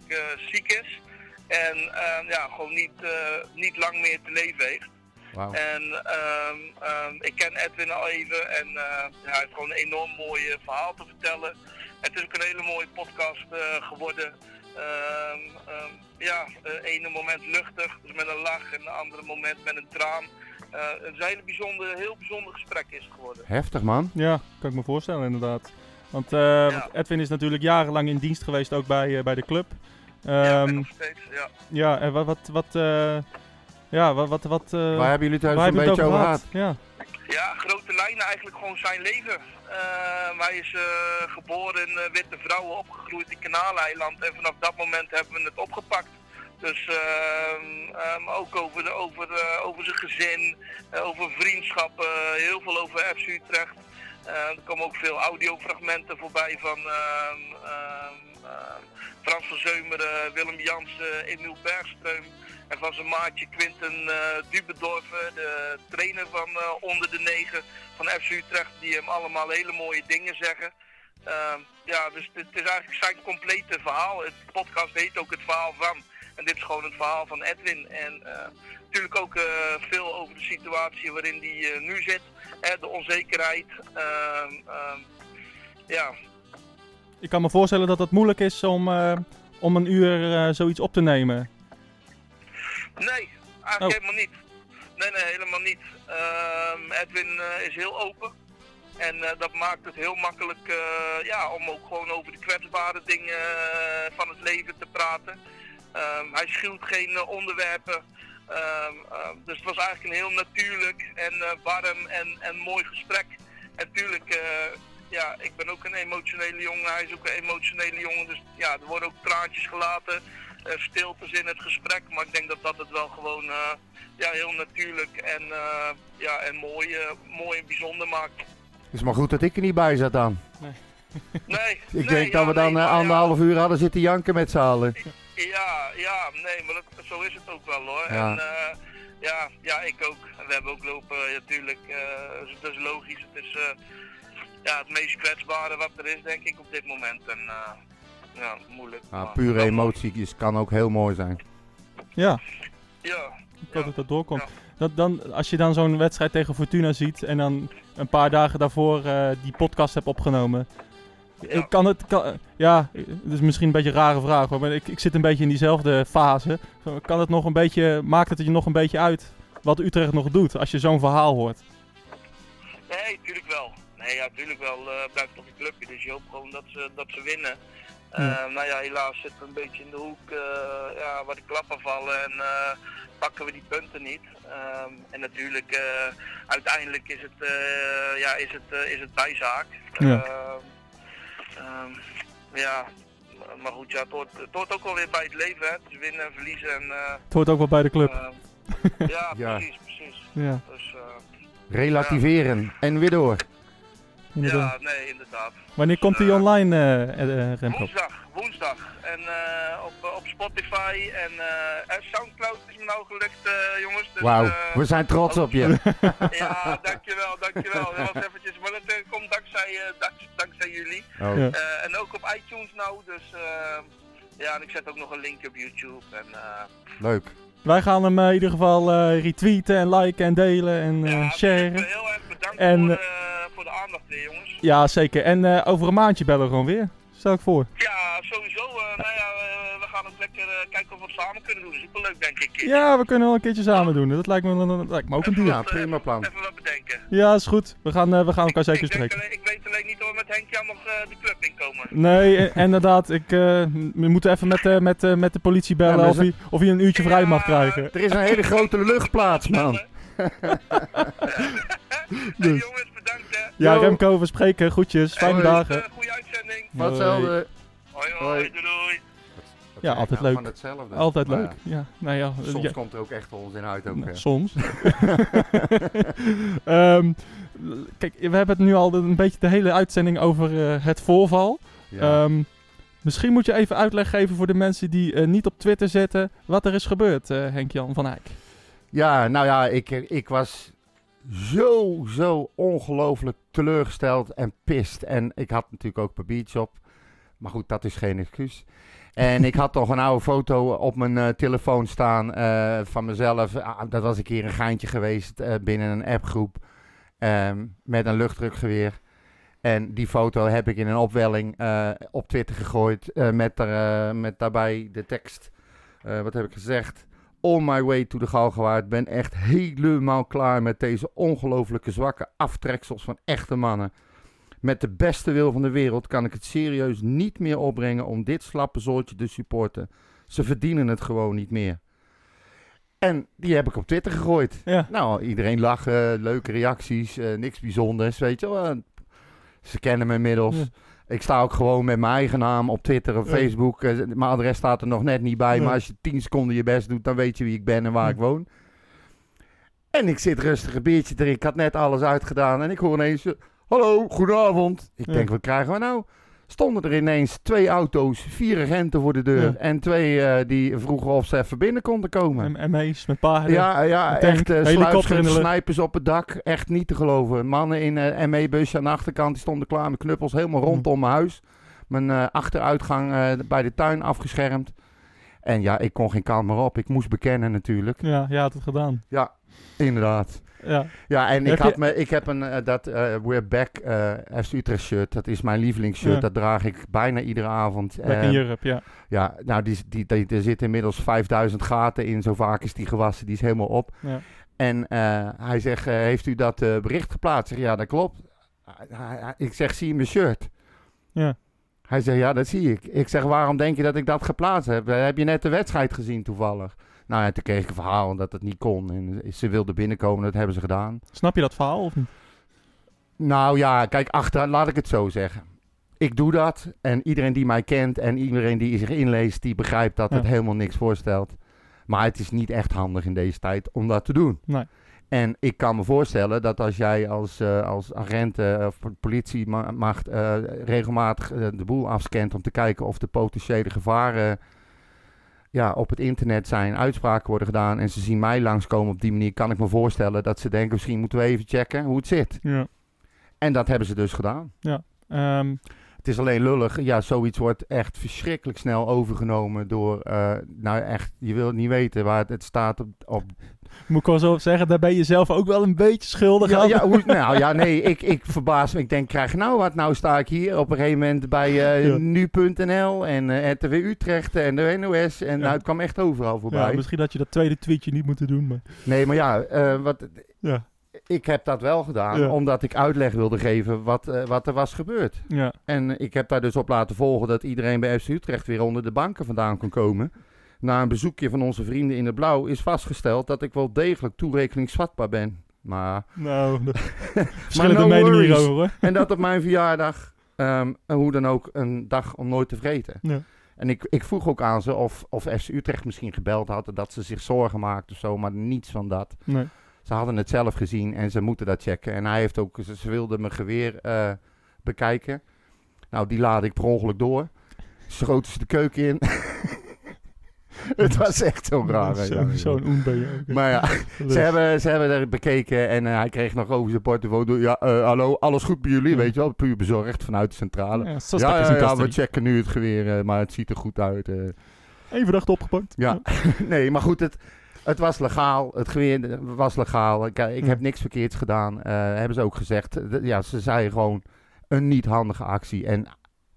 ziek is. En ehm, ja, gewoon niet, eh, niet lang meer te leven heeft. Wauw. En ehm, ehm, ik ken Edwin al even en eh, ja, hij heeft gewoon een enorm mooi eh, verhaal te vertellen. Het is ook een hele mooie podcast eh, geworden. Ehm, ehm, ja, het ene moment luchtig, dus met een lach, en het andere moment met een traan. Eh, het is een hele bijzonder, heel bijzonder gesprek is het geworden. Heftig, man. Ja, kan ik me voorstellen inderdaad. Want, eh, want Edwin is natuurlijk jarenlang in dienst geweest, ook bij, eh, bij de club. Ja, Ehm, en nog steeds, ja. ja, en wat, wat, wat, eh, ja, wat, wat, wat eh, Waar hebben jullie thuis een beetje over gehad? Ja, Ja, grote lijnen eigenlijk gewoon zijn leven. Eh, hij is eh, geboren in Witte Vrouwen, opgegroeid in Kanaaleiland. En vanaf dat moment hebben we het opgepakt. Dus ehm, ehm, ook over, de, over, eh, over zijn gezin, over vriendschap, eh, heel veel over FC Utrecht. Eh, er komen ook veel audiofragmenten voorbij van ehm, ehm, ehm, Frans van Zeumeren, Willem Jansen, Emiel Bergstreum. En van zijn maatje Quinten eh Dubendorfer, de trainer van eh, onder de negen van FC Utrecht, die hem allemaal hele mooie dingen zeggen. Ehm, ja, dus het is eigenlijk zijn complete verhaal. Het podcast heet ook het verhaal van. En dit is gewoon het verhaal van Edwin. En eh, natuurlijk ook eh, veel over de situatie waarin hij eh, nu zit. De onzekerheid. Ehm, ehm, ja, Ik kan me voorstellen dat het moeilijk is om, eh, om een uur eh, zoiets op te nemen. Nee, eigenlijk Oh. helemaal niet. Nee, nee, helemaal niet. Ehm, Edwin eh, is heel open. En dat maakt het heel makkelijk ja, om ook gewoon over de kwetsbare dingen van het leven te praten. Ehm, hij schuwt geen onderwerpen. Ehm, dus het was eigenlijk een heel natuurlijk en warm en, en mooi gesprek. En natuurlijk, ja, ik ben ook een emotionele jongen, hij is ook een emotionele jongen. Dus ja, er worden ook traantjes gelaten, eh, stiltes in het gesprek. Maar ik denk dat dat het wel gewoon eh, ja, heel natuurlijk en, eh, ja, en mooi, mooi en bijzonder maakt. is maar goed dat ik er niet bij zat dan. Nee, Ik nee, denk ja, dat we dan nee, ja. anderhalf uur hadden zitten janken met z'n allen. Ja, ja, nee, maar dat, zo is het ook wel hoor. Ja. En ja, ja, ik ook. We hebben ook lopen, ja, natuurlijk, dus dat is logisch. Het is ja, het meest kwetsbare wat er is, denk ik, op dit moment. En eh, ja, moeilijk. Ja, maar pure emotie is- kan ook heel mooi zijn. Ja, Ja, ik hoop dat dat doorkomt. Ja. Dat dan, als je dan zo'n wedstrijd tegen Fortuna ziet en dan een paar dagen daarvoor eh, die podcast hebt opgenomen. Ja. Kan het, kan, eh, ja, het is misschien een beetje een rare vraag hoor, maar ik, ik zit een beetje in diezelfde fase. Kan het nog een beetje, maakt het je nog een beetje uit wat Utrecht nog doet als je zo'n verhaal hoort? Nee, tuurlijk wel. Nee, ja, tuurlijk wel. eh blijft toch een clubje, dus je hoopt gewoon dat ze, dat ze winnen. Ja. Eh, nou ja, helaas zitten we een beetje in de hoek eh, ja, waar de klappen vallen en eh, pakken we die punten niet. Ehm, en natuurlijk, eh, uiteindelijk is het, eh, ja, is het, is het bijzaak. Ja. Ehm, ehm, ja, maar goed, ja, het, hoort, het hoort ook wel weer bij het leven. Hè. Winnen en verliezen. En, eh, Het hoort ook wel bij de club. ja, Ja. precies, precies. Ja, Dus, eh, Relativeren en weer door. Ja, nee, inderdaad. Wanneer komt die Eh, online, eh eh, Remco? Woensdag, woensdag. En eh, op, op Spotify en eh, Soundcloud is me nou gelukt, eh, jongens. Dus, Wauw, we zijn trots op je. ja, dankjewel, dankjewel. Dat was eventjes, maar dat komt dankzij, eh, dank- dankzij jullie. Oh. Ja. Eh, en ook op iTunes nou, dus eh, ja, en ik zet ook nog een link op YouTube. En, eh, Leuk. Wij gaan hem eh, in ieder geval eh, retweeten en liken en delen en eh, ja, sharen. super, heel erg bedankt En, voor, eh, eh, voor de aandacht weer, jongens. Ja, zeker. En eh, over een maandje bellen we gewoon weer. Stel ik voor. Ja, sowieso. eh, nou ja, eh, we gaan ook lekker eh, kijken of we het samen kunnen doen. Superleuk, denk ik. Ja, we kunnen wel een keertje samen doen. Dat lijkt me, dat lijkt me ook een deal. Ja, prima plan. Even wat bedenken. Ja, is goed. We gaan, eh, we gaan elkaar zeker ik, spreken. ik weet alleen niet of we met Henk Jan nog eh, de club inkomen. Nee, eh, inderdaad. Ik, eh, we moeten even met, eh, met, eh, met de politie bellen Ja, of, hij, of hij een uurtje vrij mag krijgen. Er is een hele grote luchtplaats, man. Hey, Dus. jongens, bedankt hè. Ja, Yo. Remco, we spreken. Groetjes. Fijne dagen. Eh, goeie uitzending. Wat Hoi. hetzelfde. Hoi hoi, Hoi. doei doei. Ja, altijd nou? leuk. Van hetzelfde. Altijd Maar leuk. Ja, nou ja. Soms ja, komt er ook echt onzin uit. Ook, nou, soms. Ehm, kijk, we hebben het nu al een beetje de hele uitzending over eh, het voorval. Ja. Ehm, misschien moet je even uitleg geven voor de mensen die eh, niet op Twitter zitten wat er is gebeurd, eh, Henk-Jan van Eyck. Ja, nou ja, ik, ik was zo, zo ongelooflijk teleurgesteld en pist. En ik had natuurlijk ook papiertjes op. Maar goed, dat is geen excuus. En ik had toch een oude foto op mijn eh, telefoon staan eh, van mezelf. Ah, dat was een keer een geintje geweest eh, binnen een appgroep ehm, met een luchtdrukgeweer. En die foto heb ik in een opwelling op Twitter gegooid met, er, met daarbij de tekst. wat heb ik gezegd? On my way to de Galgenwaard. Ben echt helemaal klaar met deze ongelooflijke zwakke aftreksels van echte mannen. Met de beste wil van de wereld kan ik het serieus niet meer opbrengen om dit slappe zoortje te supporten. Ze verdienen het gewoon niet meer. En die heb ik op Twitter gegooid. Ja. Nou, iedereen lachen, leuke reacties, eh, niks bijzonders, weet je wel. Ze kennen me inmiddels. Ja. Ik sta ook gewoon met mijn eigen naam op Twitter of Ja. Facebook. Eh, mijn adres staat er nog net niet bij. Maar als je 10 seconden je best doet, dan weet je wie ik ben en waar ik woon. En ik zit rustig een biertje te drinken. Ik had net alles uitgedaan. En ik hoor ineens... eh, Hallo, goedenavond. Ik denk, wat krijgen we nou? Stonden er ineens twee auto's, vier agenten voor de deur. En twee eh, die vroegen of ze even binnen konden komen. En ME's met paarden. Ja, ja echt uh, lucht. snipers op het dak. Echt niet te geloven. Mannen in een ME-busje aan de achterkant, die stonden klaar met knuppels helemaal rondom mijn huis. Mijn eh, achteruitgang eh, bij de tuin afgeschermd. En ja, ik kon geen kant meer op. Ik moest bekennen natuurlijk. Ja, je had het gedaan. Ja, inderdaad. Ja. Ja, en ik, Heb had je- me, ik heb een, eh, dat eh We're Back eh FC Utrecht shirt. Dat is mijn lievelingsshirt. Dat draag ik bijna iedere avond. Back in Europe, ja. ja, nou, die, die, die, er zitten inmiddels 5000 gaten in. Zo vaak is die gewassen. Die is helemaal op. ja. En hij zegt, heeft u dat bericht geplaatst? Zeg, ja, dat klopt. Ik zeg, zie je mijn shirt? Ja. Hij zegt, ja, dat zie ik. Ik zeg, waarom denk je dat ik dat geplaatst heb? Heb je net de wedstrijd gezien toevallig? Nou ja, toen kreeg ik een verhaal dat het niet kon. En ze wilden binnenkomen, dat hebben ze gedaan. Snap je dat verhaal of niet? Nou ja, kijk, achter, laat ik het zo zeggen. Ik doe dat en iedereen die mij kent en iedereen die zich inleest, die begrijpt dat het helemaal niks voorstelt. Maar het is niet echt handig in deze tijd om dat te doen. Nee. En ik kan me voorstellen dat als jij als, eh, als agent eh, of politiemacht eh, regelmatig de boel afscant om te kijken of de potentiële gevaren ja, op het internet zijn, uitspraken worden gedaan en ze zien mij langskomen op die manier, kan ik me voorstellen dat ze denken misschien moeten we even checken hoe het zit. Ja. En dat hebben ze dus gedaan. Ehm, Het is alleen lullig. Ja, zoiets wordt echt verschrikkelijk snel overgenomen door... eh, nou echt, je wil het niet weten waar het, het staat op... op moet ik wel zo zeggen, daar ben je zelf ook wel een beetje schuldig ja, aan. ja, hoe, nou ja, nee, ik, ik verbaas me. Ik denk, krijg nou wat? Nou sta ik hier op een gegeven moment bij eh, Ja. nu.nl en eh RTV Utrecht en de NOS. En Ja. nou, het kwam echt overal voorbij. Misschien had je dat tweede tweetje niet moeten doen, maar... Nee, maar ja, wat, Ja, ik heb dat wel gedaan Ja. omdat ik uitleg wilde geven wat, eh, wat er was gebeurd. ja. En ik heb daar dus op laten volgen dat iedereen bij FC Utrecht weer onder de banken vandaan kon komen. Na een bezoekje van onze vrienden in het blauw is vastgesteld dat ik wel degelijk toerekeningsvatbaar ben. Maar, Nou, de- verschillende no meningen worries. hierover, hoor. en dat op mijn verjaardag, ehm, hoe dan ook, een dag om nooit te vergeten. Ja. En ik, ik vroeg ook aan ze of, of FC Utrecht misschien gebeld had, dat ze zich zorgen maakten of zo, maar niets van dat. Nee. Ze hadden het zelf gezien en ze moeten dat checken. En hij heeft ook, ze, ze wilden mijn geweer eh, bekijken. Nou, die laadde ik per ongeluk door. Schoten ze de keuken in. het was echt zo raar. Zo-. Zo'n oen ben je ook. Maar ja, ze hebben, ze hebben er bekeken en eh, hij kreeg nog over zijn portefeuille. Ja, eh, hallo, alles goed bij jullie, Ja. weet je wel. Puur bezorgd vanuit de centrale. Ja, Ja, zo we checken nu het geweer, maar het ziet er goed uit. Eén verdachte opgepakt. Ja, nee, maar goed, het, het was legaal. Het geweer was legaal. Ik, ik Ja. heb niks verkeerds gedaan, eh, hebben ze ook gezegd. Ja, ze zeiden gewoon een niet handige actie. En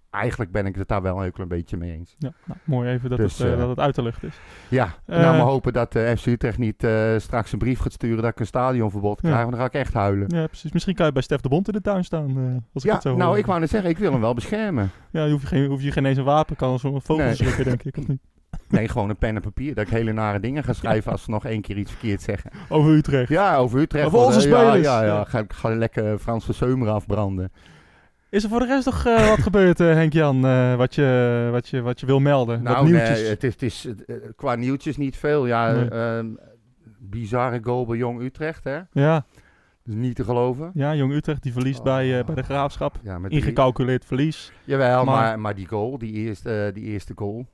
eigenlijk ben ik het daar wel een heel klein beetje mee eens. Ja, nou, mooi even dat, Dus, het, eh, eh, dat het uit de lucht is. Ja, Eh. nou maar hopen dat de FC Utrecht niet eh, straks een brief gaat sturen dat ik een stadionverbod Ja. krijg. Want dan ga ik echt huilen. Ja, precies. Misschien kan je bij Stef de Bond in de tuin staan. eh, als ik Ja, het zo nou hoor. ik wou net zeggen, ik wil hem wel beschermen. Ja, je hoeft geen, hoef je geen eens een wapen, kan zo'n vogel Nee. schrikken, denk ik. Of niet? Nee, gewoon een pen en papier. Dat ik hele nare dingen ga schrijven als ze nog één keer iets verkeerd zeggen. Over Utrecht. Ja, over Utrecht. Over onze eh, ja, spelers. Ja, ja, Ja. Ga, ga lekker Frans van Seumer afbranden. Is er voor de rest nog eh, wat gebeurd, eh, Henk-Jan, eh, wat, je, wat, je, wat je wil melden? Nou, nieuwtjes? nee, het is, het is qua nieuwtjes niet veel. Ja, Nee. ehm, bizarre goal bij Jong Utrecht, hè? Ja, Dus niet te geloven. ja, Jong Utrecht die verliest Oh. bij, bij de Graafschap. Ja, met Ingecalculeerd verlies. Jawel, Maar- maar, maar, die goal, die eerste, die eerste goal.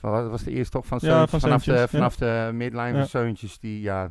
Van, wat was de eerste toch? Van Ja, van vanaf, de, vanaf de midline van Seuntjes. Die, ja,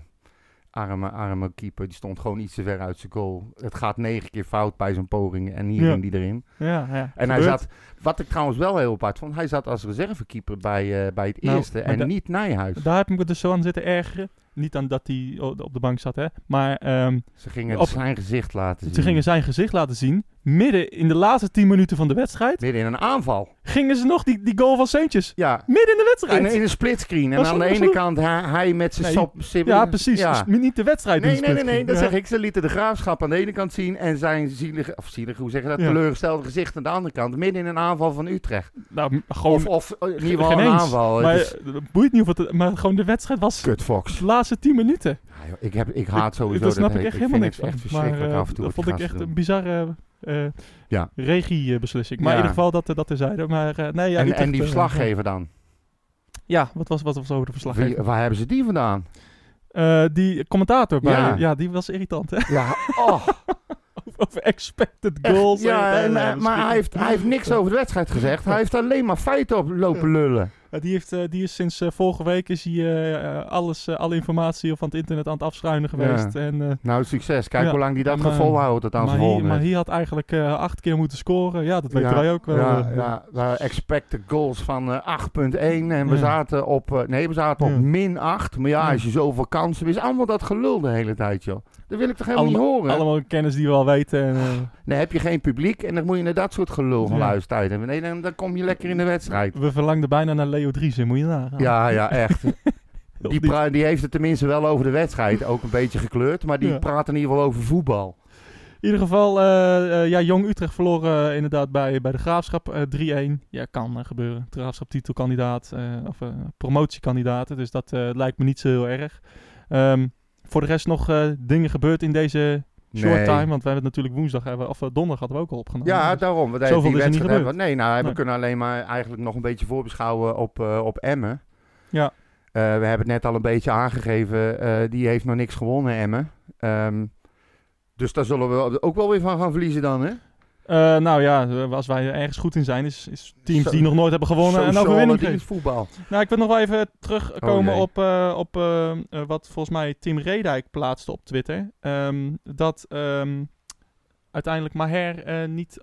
arme, arme keeper, die stond gewoon iets te ver uit zijn goal. Het gaat negen keer fout bij zijn pogingen en hier Ja. ging die erin. Ja, ja. En hij zat, wat ik trouwens wel heel apart vond, hij zat als reservekeeper bij, eh, bij het Nou, eerste en niet Nijhuis. Daar heb ik me dus zo aan zitten ergeren. Niet aan dat hij op de bank zat, hè. Maar ehm, Ze gingen Op- zijn gezicht laten zien. ze gingen zijn gezicht laten zien. Midden in de laatste 10 minuten van de wedstrijd Midden in een aanval. gingen ze nog die, die goal van Seuntjes. Ja, Midden in de wedstrijd. in, in een splitscreen. En aan de ene kant hij, hij met zijn Nee. sop... sip- ja, precies. Ja. Dus niet de wedstrijd. Nee, nee, nee, nee, dat Ja. zeg ik. Ze lieten de graafschap aan de ene kant zien en zijn zielige, of zielige, hoe zeg je dat, Ja. teleurgestelde gezicht aan de andere kant. Midden in een aanval van Utrecht. Nou, gewoon... Of, of in ieder geval een aanval. maar eh, het boeit niet of het... Maar gewoon de wedstrijd was Kut Fox. de laatste 10 minuten. Ja, ik, heb, ik haat sowieso Daar snap dat. ik echt ik helemaal niks echt van. verschrikkelijk maar, eh, af en toe. Dat vond ik echt een bizarre, eh Ja. regiebeslissing. Maar Ja. in ieder geval dat, eh, dat terzijde. Maar nee, ja, en, Utrecht, en die verslaggever dan? Ja, wat was, wat was over de verslaggever? Wie- waar hebben ze die vandaan? Die commentator bij, Ja. ja. die was irritant, hè? Ja, oh. over expected goals. ja en, en, maar hij heeft, hij heeft niks over de wedstrijd gezegd. Hij heeft alleen maar feiten op lopen lullen. Ja, die, heeft, eh, die is sinds eh, vorige week is hij, eh, eh, alles, eh, alle informatie van het internet aan het afschuinen geweest. En, eh, Nou, succes. Kijk Ja, hoe lang die dat gaat volhouden aan maar, zijn hij, volgende. maar hij had eigenlijk eh, acht keer moeten scoren. Ja, dat weten Ja, wij ook wel. Ja, eh. ja, we expected goals van eh, 8.1 en we Ja. zaten op, eh, nee, we zaten op Ja. min 8. Maar ja, Ja. als je zoveel kansen is allemaal dat gelul de hele tijd, joh. Dat wil ik toch helemaal niet horen? allemaal kennis die we al weten. En, eh, Dan heb je geen publiek en dan moet je naar dat soort gelul gaan Ja. luisteren. hebben. Nee, dan, dan kom je lekker in de wedstrijd. we verlangden bijna naar Leo Driessen, moet je nagaan. Ja, ja, echt. Die, pra- die heeft het tenminste wel over de wedstrijd, ook een beetje gekleurd. Maar die Ja. praat in ieder geval over voetbal. In ieder geval, eh, eh, ja, Jong Utrecht verloren eh, inderdaad bij, bij de Graafschap eh, 3-1. Ja, kan eh, gebeuren. De Graafschap titelkandidaat eh, of eh, promotiekandidaten. Dus dat eh, lijkt me niet zo heel erg. Ehm, voor de rest nog eh, dingen gebeurd in deze short Nee. time. Want we hebben het natuurlijk woensdag, hebben, of eh, donderdag hadden we ook al opgenomen. Ja, Dus- daarom. Want Zoveel die is niet hebben. Nee, nou, we kunnen alleen maar eigenlijk nog een beetje voorbeschouwen op, eh, op Emmen. Ja. Eh, we hebben het net al een beetje aangegeven. eh, die heeft nog niks gewonnen, Emmen. Ehm, dus daar zullen we ook wel weer van gaan verliezen dan, hè? Eh, nou ja, als wij ergens goed in zijn, is, is teams die nog nooit hebben gewonnen een Sociale overwinning geven. dienstvoetbal. Nou, ik wil nog wel even terugkomen Oh, op, eh, op eh, wat volgens mij Tim Redijk plaatste op Twitter. Ehm, dat ehm, uiteindelijk Maher niet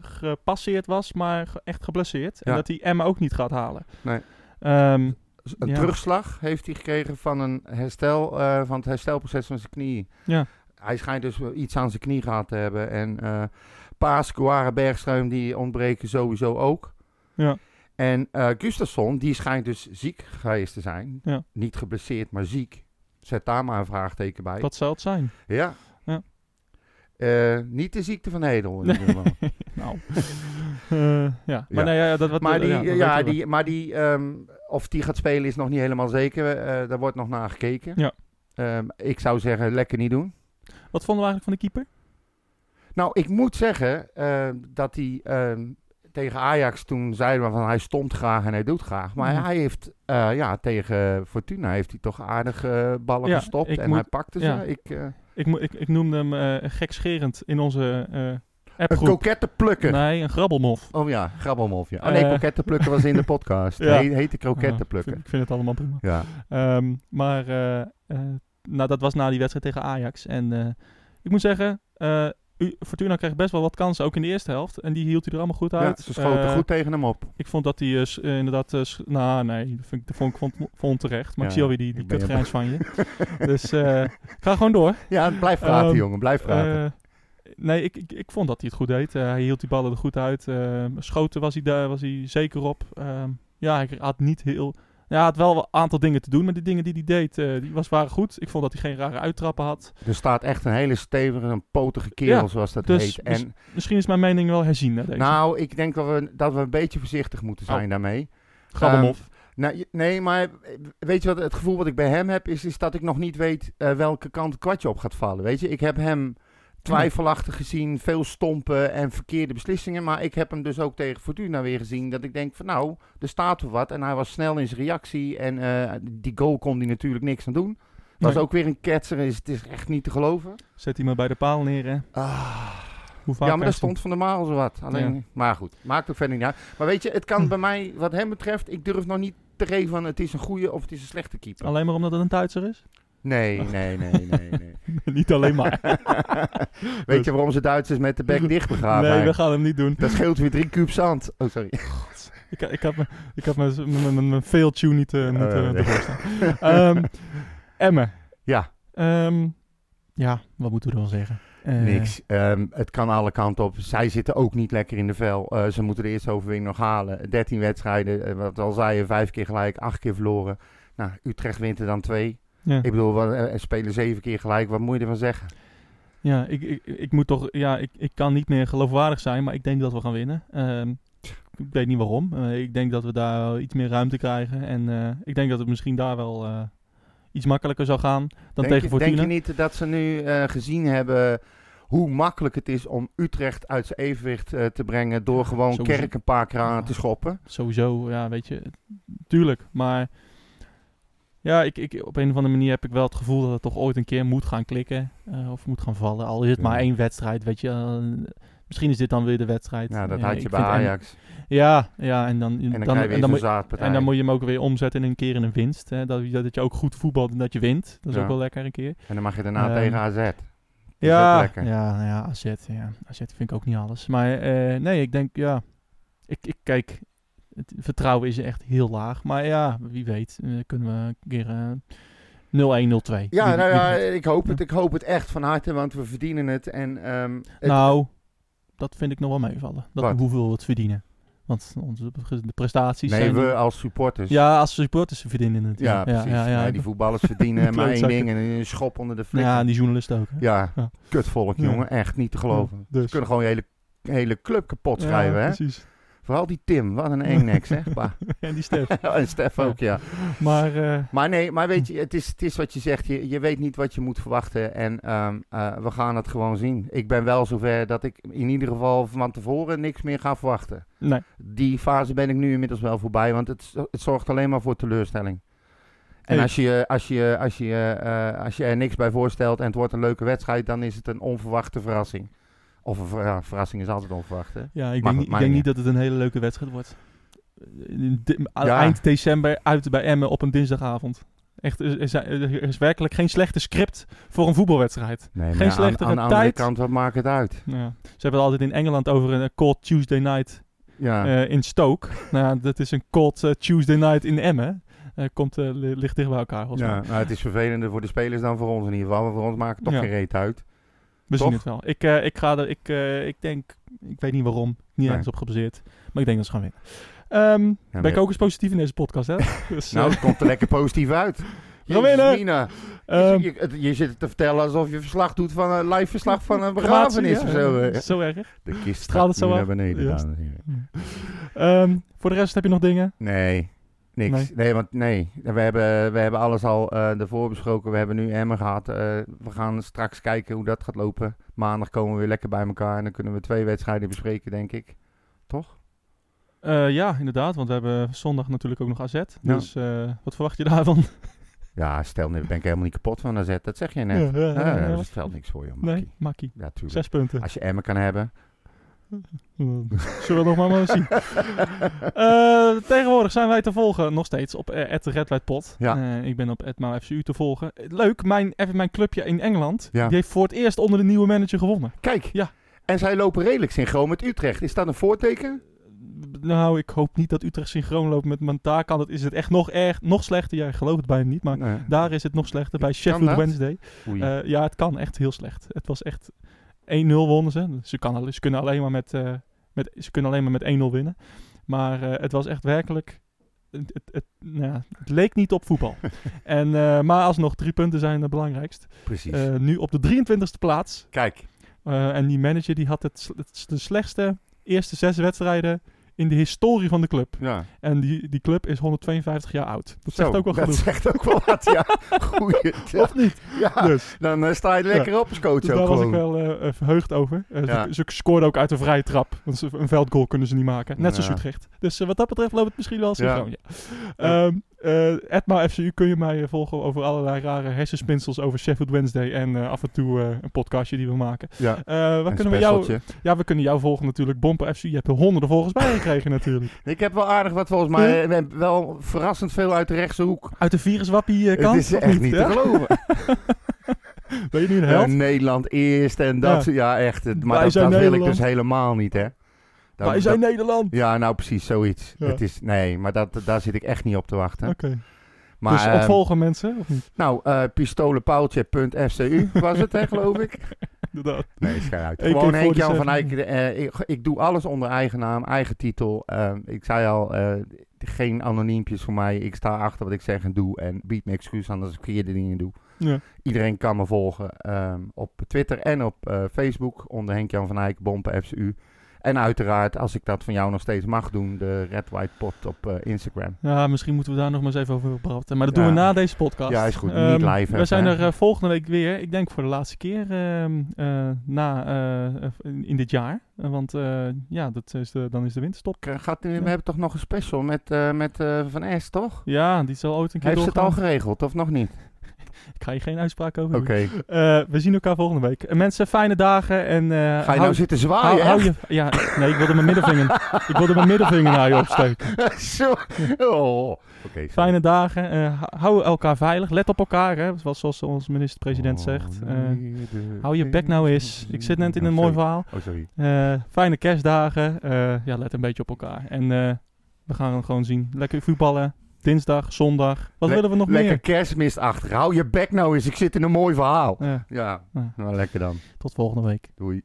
gepasseerd was, maar ge- echt geblesseerd. En dat hij Emma ook niet gaat halen. Nee. Ehm, Een Ja. terugslag heeft hij gekregen van, een herstel, van het herstelproces van zijn knie. Ja. Hij schijnt dus iets aan zijn knie gehad te hebben. En Paas, Kouara, Bergstruim, die ontbreken sowieso ook. Ja. En eh Gustafsson, die schijnt dus ziek geweest te zijn. Ja. Niet geblesseerd, maar ziek. Zet daar maar een vraagteken bij. dat zou het zijn. Ja. Ja. Eh, niet de ziekte van Hedel. in ieder geval. nou. Eh, ja, maar Ja. nee, ja, dat, wat, maar die, ja, die, maar die ehm, of die gaat spelen is nog niet helemaal zeker. Daar wordt nog naar gekeken. Ja. Ehm, ik zou zeggen, lekker niet doen. Wat vonden we eigenlijk van de keeper? Nou, ik moet zeggen eh, dat hij ehm, tegen Ajax toen zeiden we van hij stond graag en hij doet graag. Maar Mhm. hij heeft eh, ja, tegen Fortuna heeft hij toch aardig eh, ballen Ja, gestopt en moet- hij pakte ze. Ik, eh, Ik, ik, ik noemde hem eh gekscherend in onze eh een kokette plukker. Nee, een grabbelmof. Oh ja, grabbelmof. Ja. Oh nee, Eh, kokette plukker was in de podcast. ja. He, heette krokette Ja, ik vind- ik vind het allemaal prima. Ja. Ehm, maar nou, dat was na die wedstrijd tegen Ajax. En eh, ik moet zeggen, eh, Fortuna kreeg best wel wat kansen, ook in de eerste helft. En die hield hij er allemaal goed ja, uit. ze schoten Eh, goed tegen hem op. Ik vond dat hij eh, inderdaad... nou, nee, dat vind ik, vond ik vond, vond terecht. Maar Ja, ik zie alweer die, die kutgrijns van je. dus ga gewoon door. Ja, blijf praten Ehm, jongen, blijf praten. Nee, ik, ik, ik vond dat hij het goed deed. Hij hield die ballen er goed uit. Schoten was hij, daar, was hij zeker op. Ehm, ja, hij had niet heel... Ja, hij had wel een aantal dingen te doen, maar die dingen die hij deed, eh, die was, waren goed. Ik vond dat hij geen rare uittrappen had. er staat echt een hele stevige, een potige kerel Ja, zoals dat dus- heet. En Misschien is mijn mening wel herzien naar deze. nou, ik denk dat we, dat we een beetje voorzichtig moeten zijn Oh. daarmee. Grabbelmof. Nou, je- nee, maar weet je wat het gevoel wat ik bij hem heb, is, is dat ik nog niet weet eh, welke kant het kwartje op gaat vallen. Weet je, ik heb hem twijfelachtig gezien, veel stompen en verkeerde beslissingen. Maar ik heb hem dus ook tegen Fortuna weer gezien dat ik denk van nou, er staat er wat. En hij was snel in zijn reactie en eh, die goal kon hij natuurlijk niks aan doen. Was Nee. ook weer een ketser, is, het is echt niet te geloven. Zet hij maar bij de paal neer, hè. Ah. Hoe vaak Ja, maar daar stond van de Maal zo wat. Alleen, Ja. Maar goed, maakt ook verder niet uit. Maar weet je, het kan bij mij, wat hem betreft, ik durf nog niet te geven van het is een goede of het is een slechte keeper. Alleen maar omdat het een Duitser is? Nee, nee, nee, nee, nee. Niet alleen maar. Weet je waarom ze Duitsers met de bek dicht begraven? nee, we gaan hem niet doen. Dat scheelt weer drie kuub zand. Oh, sorry. Ik, ik had me- ik had mijn- mijn- mijn mijn fail tune niet, eh niet Oh, eh, nee. Ehm, Emmen. Ja, Ehm, ja, wat moeten we wel zeggen? Eh, niks. Ehm, het kan alle kanten op. Zij zitten ook niet lekker in de vel. Ze moeten de eerste overwinning nog halen. 13 wedstrijden, wat al zei je, vijf keer gelijk, acht keer verloren. Nou, Utrecht wint er dan twee. Ja, Ik bedoel, wat, eh, er spelen zeven keer gelijk. Wat moet je ervan zeggen? ja ik, ik, ik moet toch... Ja, ik, ik kan niet meer geloofwaardig zijn, maar ik denk dat we gaan winnen. Ehm, ik weet niet waarom. Eh, ik denk dat we daar iets meer ruimte krijgen. En eh, ik denk dat het misschien daar wel eh, iets makkelijker zou gaan dan denk, tegen je, Fortuna. denk je niet dat ze nu eh, gezien hebben hoe makkelijk het is om Utrecht uit zijn evenwicht eh, te brengen door gewoon sowieso. Kerk een paar keer aan te schoppen. Sowieso, ja, weet je. Tuurlijk, maar... Ja, ik, ik, op een of andere manier heb ik wel het gevoel dat het toch ooit een keer moet gaan klikken. eh, of moet gaan vallen. Al is het Ja. maar één wedstrijd, weet je. eh, misschien is dit dan weer de wedstrijd. Nou, dat Ja, had je bij Ajax. Ja, ja, en dan, En dan, dan, krijg je weer en dan, moet, en dan moet je hem ook weer omzetten in een keer in een winst. Hè? Dat, je- dat je ook goed voetbalt en dat je wint. Dat is Ja. ook wel lekker een keer. En dan mag je daarna Ehm, tegen AZ. Is Ja, ja, nou ja, AZ, ja, AZ vind ik ook niet alles. Maar eh, nee, ik denk, ja, ik, ik kijk, het vertrouwen is echt heel laag. Maar ja, wie weet, eh, kunnen we een keer eh 0-1, 0-2. Ja, Wie- nou wie ja, ik hoop het. Ik hoop het echt van harte, want we verdienen het. En, ehm, het- Nou, dat vind ik nog wel meevallen. Dat Wat? hoeveel we het verdienen. Want onze de prestaties nee, zijn... we als supporters. Ja, als supporters verdienen het. Ja, precies. Ja, ja, Nee, die voetballers verdienen maar één ding en een schop onder de flik. ja, en die journalisten ook. hè. Ja. kutvolk, Ja. jongen. Echt niet te geloven. Ja, Ze dus. kunnen gewoon je hele, hele club kapot Ja, schrijven, hè? precies. Vooral die Tim, wat een engnek, zeg. Bah. En die Stef. en Stef ook, ja. Maar eh, Maar nee, maar weet je, het is, het is wat je zegt. Je, je weet niet wat je moet verwachten. En ehm, eh, we gaan het gewoon zien. Ik ben wel zover dat ik in ieder geval van tevoren niks meer ga verwachten. nee. Die fase ben ik nu inmiddels wel voorbij, want het, het zorgt alleen maar voor teleurstelling. En als je, als, je, als, je, eh, als je er niks bij voorstelt en het wordt een leuke wedstrijd, dan is het een onverwachte verrassing. Of een verrassing is altijd onverwacht, hè? Ja, ik denk, ik denk niet. dat het een hele leuke wedstrijd wordt. Ja. Eind december uit bij Emmen op een dinsdagavond. Echt, er is, er is werkelijk geen slechte script voor een voetbalwedstrijd. Nee, Geen aan, slechtere aan de andere kant, wat maakt het uit? Ja. Ze hebben het altijd in Engeland over een eh, cold Tuesday night Ja, eh, in Stoke. nou dat is een cold eh, Tuesday night in Emmen. Eh, komt, eh, li- ligt dicht bij elkaar. ja nou, het is vervelender voor de spelers dan voor ons in ieder geval. Maar voor ons maakt het toch geen reet uit. We Toch? zien het wel. Ik, eh, ik ga er, ik, eh, ik denk, ik weet niet waarom, niet Nee. ergens op gebaseerd. Maar ik denk dat ze gaan winnen. Ehm, Ja, ben ik ook eens positief in deze podcast, hè? Dus, Nou, eh, het komt er lekker positief uit. Winnen! Jezus, Mina. ehm, je, je, je zit te vertellen alsof je verslag doet van een live verslag van een begrafenis crematie, of zo. ja. Zo erg. De kist Straalt het gaat zo naar beneden. Ehm, voor de rest heb je nog dingen? Nee, niks. Nee. Nee, want nee. We hebben, we hebben alles al eh ervoor besproken. We hebben nu Emmen gehad. Eh, we gaan straks kijken hoe dat gaat lopen. Maandag komen we weer lekker bij elkaar. En dan kunnen we twee wedstrijden bespreken, denk ik. Toch? Eh, ja, inderdaad, want we hebben zondag natuurlijk ook nog AZ. Ja. Dus wat verwacht je daarvan? Ja, stel, nu ben ik helemaal niet kapot van AZ. Dat zeg je net. Ja, ja, ja, Ja, ja. dat stelt niks voor je, Nee, Makkie. makkie. Ja, tuurlijk. Zes punten. Als je Emmen kan hebben. Zullen we nog maar, maar eens zien. Eh, tegenwoordig zijn wij te volgen, nog steeds, op uh, Red White Pot. Ja. Eh, ik ben op Edmau FCU te volgen. Eh, Leuk, mijn, even mijn clubje in Engeland, Ja. die heeft voor het eerst onder de nieuwe manager gewonnen. Kijk. Ja. En zij lopen redelijk synchroon met Utrecht. Is dat een voorteken? Nou, ik hoop niet dat Utrecht synchroon loopt met, kan het, is het echt nog erg, nog slechter. Jij gelooft het bijna niet, maar Nee. daar is het nog slechter bij Sheffield dat? Wednesday. Eh, ja, het kan echt heel slecht. Het was echt 1-0 wonnen ze. Ze, kan, ze kunnen alleen maar met, eh, met, ze kunnen alleen maar met 1-0 winnen. Maar eh, het was echt werkelijk... Het, het, het, nou ja, het leek niet op voetbal. en, eh, maar alsnog, drie punten zijn het belangrijkst. Precies. Nu op de 23e plaats. Kijk. En die manager die had het, de slechtste eerste zes wedstrijden in de historie van de club. Ja. En die, die club is 152 jaar oud. Dat Zo, zegt ook wel dat genoeg. zegt ook wel wat, ja. Goeie. Of niet? Ja, Dus. dan eh, sta je lekker op als coach Dus ook daar was ik wel eh, verheugd over. Eh, ze, ze scoorden ook uit een vrije trap. Want ze- een veldgoal kunnen ze niet maken. Net zoals. Utrecht. Dus wat dat betreft loopt het misschien wel synchroon. Ja. Ja. Eh, Edma FCU kun je mij eh, volgen over allerlei rare hersenspinsels over Sheffield Wednesday. En eh, af en toe een podcastje die we maken. Ja. Waar Een kunnen we jou... Ja, we kunnen jou volgen natuurlijk. Bomper FC. Je hebt er honderden volgers bij gekregen natuurlijk. Ik heb wel aardig wat volgens mij. wel verrassend veel uit de rechtse hoek. Uit de viruswappie kant. het is echt niet te geloven. Ben je nu een held? Nederland eerst en dat. Ja. echt. Maar dat, wil ik dus helemaal niet, hè. Wij zijn dat- Nederland. Ja, nou precies, zoiets. Ja. Het is, nee, maar dat, daar zit ik echt niet op te wachten. Oké. Maar, dus ehm, ontvolgen mensen, of niet? Nou, eh pistolenpaaltje.fcu was het, hè, geloof ik. Inderdaad. Nee, schijn uit. Gewoon Henk Jan 47. van Eyck. eh, ik, ik doe alles onder eigen naam, eigen titel. Eh, ik zei al, eh, geen anoniempjes voor mij. Ik sta achter wat ik zeg en doe. En bied me excuus aan als ik verkeerde dingen doe. Ja. Iedereen kan me volgen ehm, op Twitter en op Facebook. Onder Henk Jan van Eyck, Bompen FCU. En uiteraard, als ik dat van jou nog steeds mag doen, de Red White Pot op eh, Instagram. Ja, misschien moeten we daar nog maar eens even over praten. Maar dat Ja. doen we na deze podcast. Ja, is goed. Ehm, Niet live We zijn er eh, volgende week weer. Ik denk voor de laatste keer ehm, eh, na, in dit jaar. Want ja, dat is de, dan is de winterstop. Gaat, we hebben toch nog een special met, met Van S, toch? Ja, die zal ooit een keer Heeft ze het al geregeld, of nog niet? Ik ga hier geen uitspraak over Oké. Eh, we zien elkaar volgende week. Eh, mensen, fijne dagen. En, eh, Ga je hou- nou zitten zwaaien, hou je, ja, nee, ik wilde mijn middelvinger, ik wilde mijn middelvinger naar je opsteken. Zo. Oh. Sorry. Fijne dagen. eh, hou- elkaar veilig. Let op elkaar, hè, zoals, zoals onze minister-president zegt. Oh, Eh, hou je bek nou eens. Ik zit net in een Oh, mooi sorry. verhaal. Oh, sorry. Fijne kerstdagen. Ja, let een beetje op elkaar. En we gaan hem gewoon zien. Lekker voetballen. Dinsdag, zondag. Wat Le- willen we nog Lekker meer? kerstmist achter. Hou je bek nou eens, ik zit in een mooi verhaal. Ja, Ja, Ja. nou lekker dan. tot volgende week. Doei.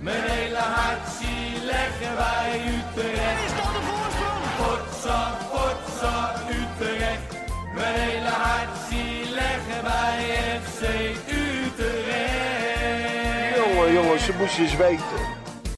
Mijn hele hart zie leggen wij Utrecht. Is dat de voorsprong? Potsa, potsa, Utrecht. Mijn hele hart zie leggen wij FC Utrecht. Jongen, jongens, ze moesten eens weten.